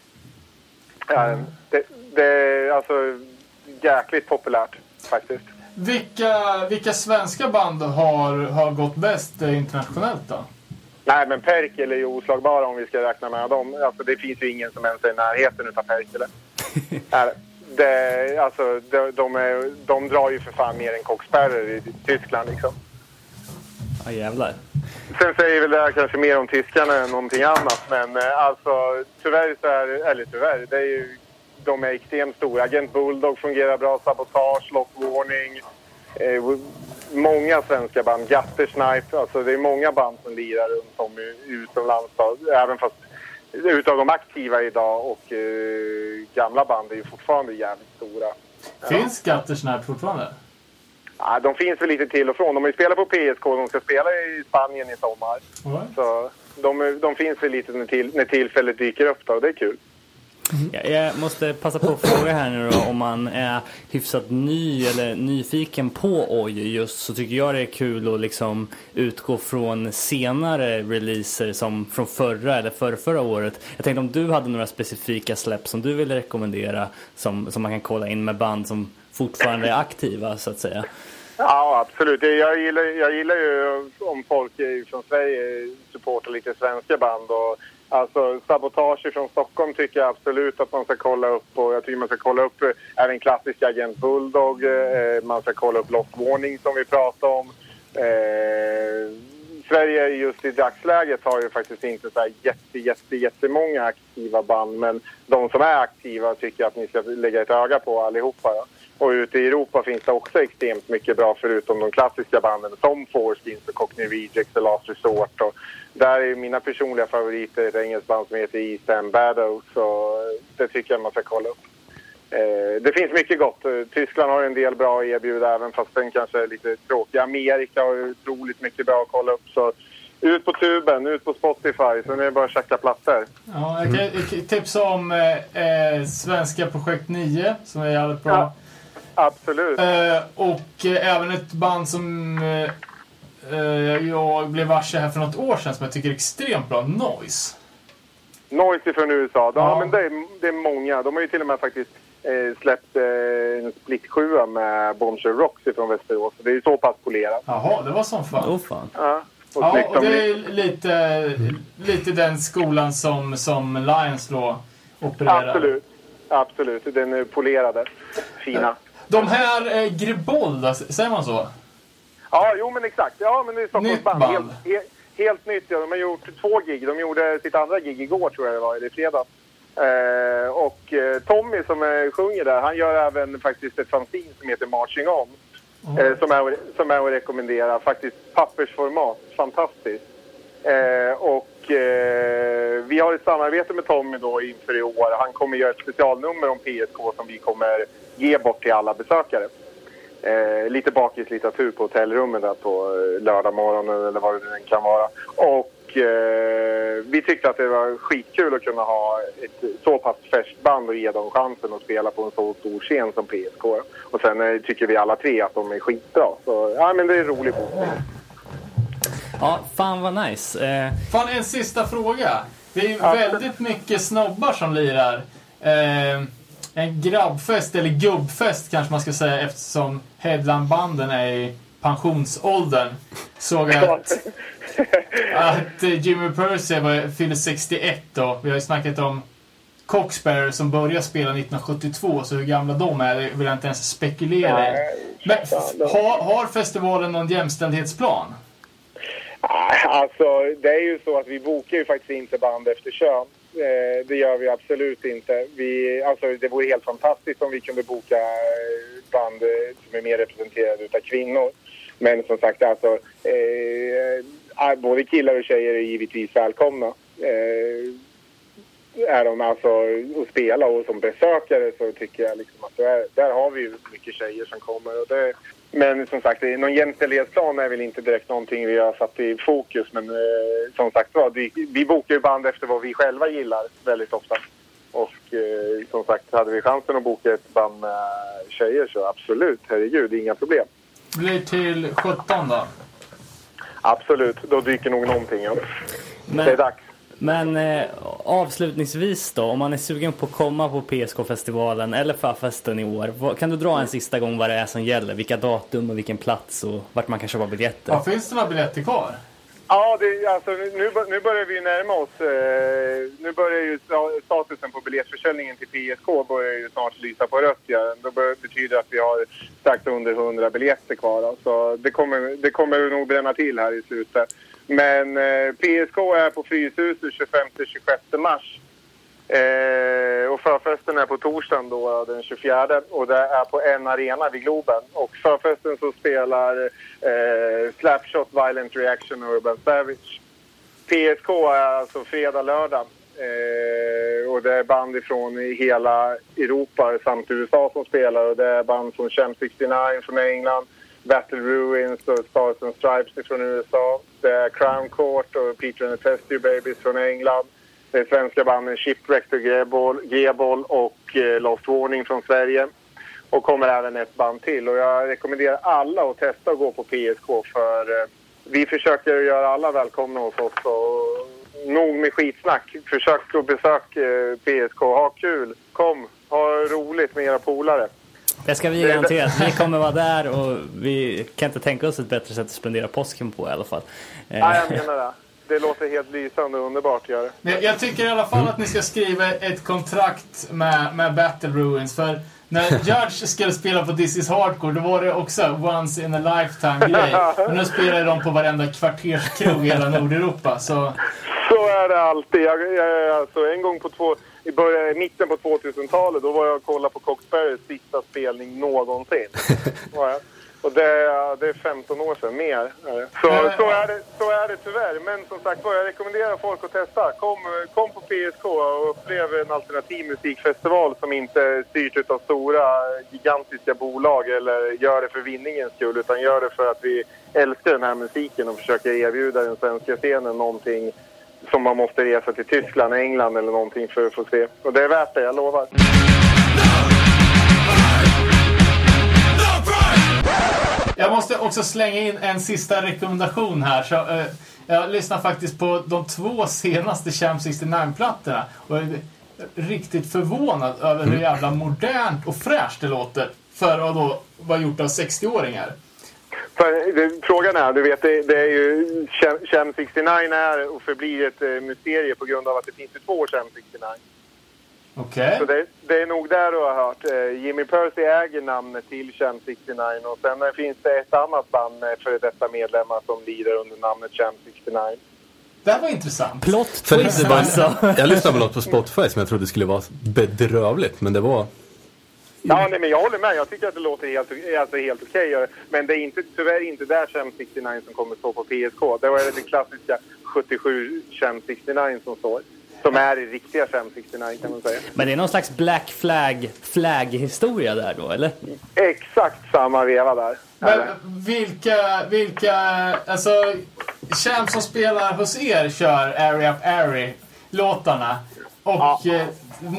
Ja, det, det är alltså jäkligt populärt faktiskt. Vilka, vilka svenska band har, har gått bäst eh, internationellt då? Nej, men Perkele är ju oslagbara om vi ska räkna med dem. Alltså, det finns ju ingen som ens är i närheten utav Perkele. Nej, det, alltså, de, de, är, de drar ju för fan mer än kockspärrar i Tyskland liksom. Ja, jävlar. Sen säger väl det här kanske mer om tyskarna än någonting annat. Men eh, alltså tyvärr så är eller tyvärr, det är ju, de är extremt stora. Agent Bulldog fungerar bra, Sabotage, Lock Warning. Eh, många svenska band, Gatter Snipe, alltså det är många band som lirar runt om utomlands. Även fast utav de aktiva idag och eh, gamla band är ju fortfarande jävligt stora. Finns Guttersnap fortfarande? Ja, de finns väl lite till och från. De har ju spelat på PSK, de ska spela i Spanien i sommar. Right. Så de, de finns väl lite när, till, när tillfället dyker upp då, och det är kul. Jag, jag måste passa på att fråga här nu då om man är hyfsat ny eller nyfiken på Oj just så tycker jag det är kul att liksom utgå från senare releaser som från förra eller förra, förra året. Jag tänkte om du hade några specifika släpp som du ville rekommendera som, som man kan kolla in med band som fortfarande är aktiva så att säga. Ja, absolut. Jag gillar, jag gillar ju om folk från Sverige supportar lite svenska band. Och, alltså, Sabotage från Stockholm tycker jag absolut att man ska kolla upp. Och jag tycker man ska kolla upp eh, även klassiska Agent Bulldog. Eh, man ska kolla upp Lost Warning som vi pratade om. Eh, Sverige just i dagsläget har ju faktiskt inte så här jätte, jätte, jättemånga aktiva band. Men de som är aktiva tycker jag att ni ska lägga ett öga på allihopa. Ja. Och ute i Europa finns det också extremt mycket bra förutom de klassiska banden som Foreskins och Cockney Rejects och Last Resort. Och där är mina personliga favoriter ett engelskt band som heter East End Bad Oats. Och det tycker jag man ska kolla upp. Eh, det finns mycket gott. Eh, Tyskland har en del bra att erbjuda även fast den kanske är lite tråkig. Amerika har otroligt mycket bra att kolla upp. Så ut på tuben, ut på Spotify, så nu är det bara att checka plattor. Ja, jag kan tipsa om eh, eh, Svenska Projekt 9 som är jävligt bra. Ja. Absolut. Eh, och eh, även ett band som eh, jag blev varse här för något år sedan som jag tycker är extremt bra. Noise. Noisy från USA. Ja, Ja. men det är, det är många. De har ju till och med faktiskt eh, släppt eh, en split sjua med Bombshell Rocks från Västerås. Så det är ju så pass polerat. Jaha, det var som fan. Oh fan. Ja, och Ja, och det är lite, lite den skolan som, som Lions då opererar. Absolut. Absolut. Den är polerade. Fina. De här eh, Gribolda, säger man så? Ja, jo men exakt. Ja, men det är Nytt Stockholmsband. band. Helt, helt, helt nytt. Ja. De har gjort två gig. De gjorde sitt andra gig igår tror jag det var, eller i fredags. Eh, och eh, Tommy som eh, sjunger där, han gör även faktiskt ett fanzine som heter Marching On. Eh, som, är, som är att rekommendera. Faktiskt pappersformat. Fantastiskt. Eh, och eh, vi har ett samarbete med Tommy då inför i år. Han kommer göra ett specialnummer om PSK som vi kommer ge bort till alla besökare. Eh, lite bakislitteratur på hotellrummet där på eh, lördag morgonen eller vad det nu än kan vara. Och eh, vi tyckte att det var skitkul att kunna ha ett så pass färskt band och ge dem chansen att spela på en så stor scen som PSK. Och sen eh, tycker vi alla tre att de är skitbra. Så ja, men det är en rolig. Ja, fan vad nice. Eh, Fan, en sista fråga. Det är ju väldigt mycket snobbar som lirar. Eh, en grabbfest, eller gubbfest kanske man ska säga eftersom headlinebanden är i pensionsåldern. Såg att, att eh, Jimmy Percy var, fyllde 61 då. Vi har ju snackat om Coxbearer som började spela 1972, så hur gamla de är det vill jag inte ens spekulera i. Men har, har festivalen någon jämställdhetsplan? Alltså, det är ju så att vi bokar ju faktiskt inte band efter kön. Eh, det gör vi absolut inte. Vi, alltså, det vore helt fantastiskt om vi kunde boka eh, band eh, som är mer representerade utav kvinnor. Men som sagt, alltså, eh, ah, både killar och tjejer är givetvis välkomna. Eh, är de alltså att spela och som besökare så tycker jag liksom att är, där har vi mycket tjejer som kommer. Och det, men som sagt, någon jämställdhetsplan är väl inte direkt någonting vi har satt i fokus. Men eh, som sagt var, vi, vi bokar ju band efter vad vi själva gillar väldigt ofta. Och eh, som sagt, hade vi chansen att boka ett band med tjejer så absolut, herregud, inga problem. Blir till 17 då. Absolut, då dyker nog någonting upp. Det är men dags. Men eh, avslutningsvis då, om man är sugen på att komma på PSK-festivalen eller förfesten i år. vad- Kan du dra en sista gång vad det är som gäller? Vilka datum och vilken plats och vart man kan köpa biljetter? Ja, finns det några biljetter kvar? Ja, det, alltså, nu, nu börjar vi närma oss. Eh, nu börjar ju sta- statusen på biljettförsäljningen till PSK börjar ju snart lysa på rött. Ja. Det bör, betyder att vi har strax under 100 biljetter kvar. då. Så det kommer, det kommer nog bränna till här i slutet. Men eh, PSK är på Fryshuset 25-26 mars. Eh, och förfesten är på torsdagen då, den 24 och det är på en arena vid Globen. Och förfesten så spelar eh, Slapshot, Violent Reaction och Urban Savage. PSK är alltså fredag, lördag. Eh, och det är band ifrån i hela Europa samt USA som spelar. Och det är band från Chem 69 från England, Battle Ruins och Stars and Stripes från USA. Det är Crown Court och Peter and the Testy Babies från England. Det är svenska banden Shipwrecked och G-Boll G-Ball och eh, Lost Warning från Sverige. Och kommer även ett band till. Och jag rekommenderar alla att testa att gå på PSK för eh, vi försöker göra alla välkomna hos oss. Och nog med skitsnack. Försök att besöka eh, PSK. Ha kul. Kom. Ha roligt med era polare. Det ska vi garantera. Vi kommer vara där och vi kan inte tänka oss ett bättre sätt att spendera påsken på i alla fall. Ja, jag menar det. Det låter helt lysande och underbart. Gör det. Men Jag, tycker i alla fall att ni ska skriva ett kontrakt med, med Battle Ruins. För när Judge skulle spela på This is Hardcore, då var det också once in a lifetime grej. Men nu spelar de på varenda kvarterskrog i hela Nordeuropa. Så Så är det alltid. Jag, jag, alltså, en gång på två, i början, mitten på 2000-talet då var jag och kollade på Coxberrys sista spelning någonsin. Och det, är- det är 15 år sedan, mer. Så, så, är det, så är det det tyvärr. Men som sagt var, jag rekommenderar folk att testa. Kom, kom på PSK och upplev en alternativ musikfestival som inte är styrt av stora, gigantiska bolag eller gör det för vinningens skull. Utan gör det för att vi älskar den här musiken och försöker erbjuda den svenska scenen någonting som man måste resa till Tyskland, England eller någonting för att få se. Och det är värt det, jag lovar. Jag måste också slänga in en sista rekommendation här. Så, eh, jag lyssnar faktiskt på de två senaste Champ 69-plattorna och är riktigt förvånad över hur jävla modernt och fräscht det låter för att då vara gjort av 60-åringar. För, det, frågan är, du vet, det, det är ju... Chem- Chem 69 är och förblir ett eh, mysterium på grund av att det finns ju två Chem 69. Okej. Så det, det är nog där du har hört. Eh, Jimmy Percy äger namnet till Chem 69 och sen eh, finns det ett annat band med före detta medlemmar som lider under namnet Chem 69. Det här var intressant. Plot För twist alltså. jag lyssnade på något på Spotify som jag trodde skulle vara bedrövligt, men det var... Ja, nej, men jag håller med. Jag tycker att det låter helt, alltså helt okej. Men det är inte, tyvärr inte där Chem 69 som kommer stå på PSK. Det var det klassiska 77 Chem 69 som står. Som är i riktiga Chem 69 kan man säga. Men det är någon slags black flag, flag-historia där då, eller? Exakt samma veva där. Men vilka, vilka, alltså, Champ som spelar hos er kör Area of Airy-låtarna. Och Ja. eh,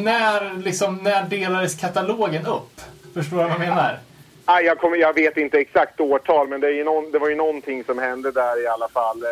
när, liksom, när delades katalogen upp? Förstår du vad jag menar? Ah, jag, kommer, jag vet inte exakt årtal, men det, är någon, det var ju någonting som hände där i alla fall. Eh,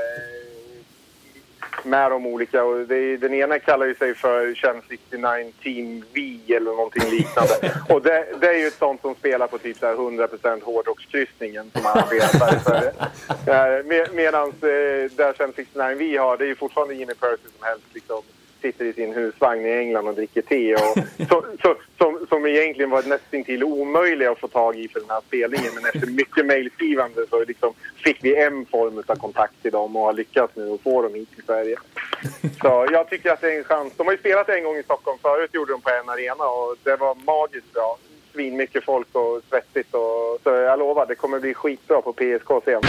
med de olika. Och det, den ena kallar ju sig för Chem 69 Team V eller någonting liknande. och det, det är ju ett sånt som spelar på typ så här 100% hårdrockskryssningen som Sverige. Eh, med, Medan eh, där Chem 69 V har, det är ju fortfarande Jimmy Percy som helst liksom sitter i sin husvagn i England och dricker te. Och, så, så, som, som egentligen var nästintill omöjliga att få tag i för den här spelningen. Men efter mycket mejlskrivande så liksom fick vi en form av kontakt till dem och har lyckats nu att få dem hit till Sverige. Så jag tycker att det är en chans. De har ju spelat en gång i Stockholm förut, gjorde de på en arena och det var magiskt bra. Svin mycket folk och svettigt och så jag lovar, det kommer bli skitbra på PSK sen.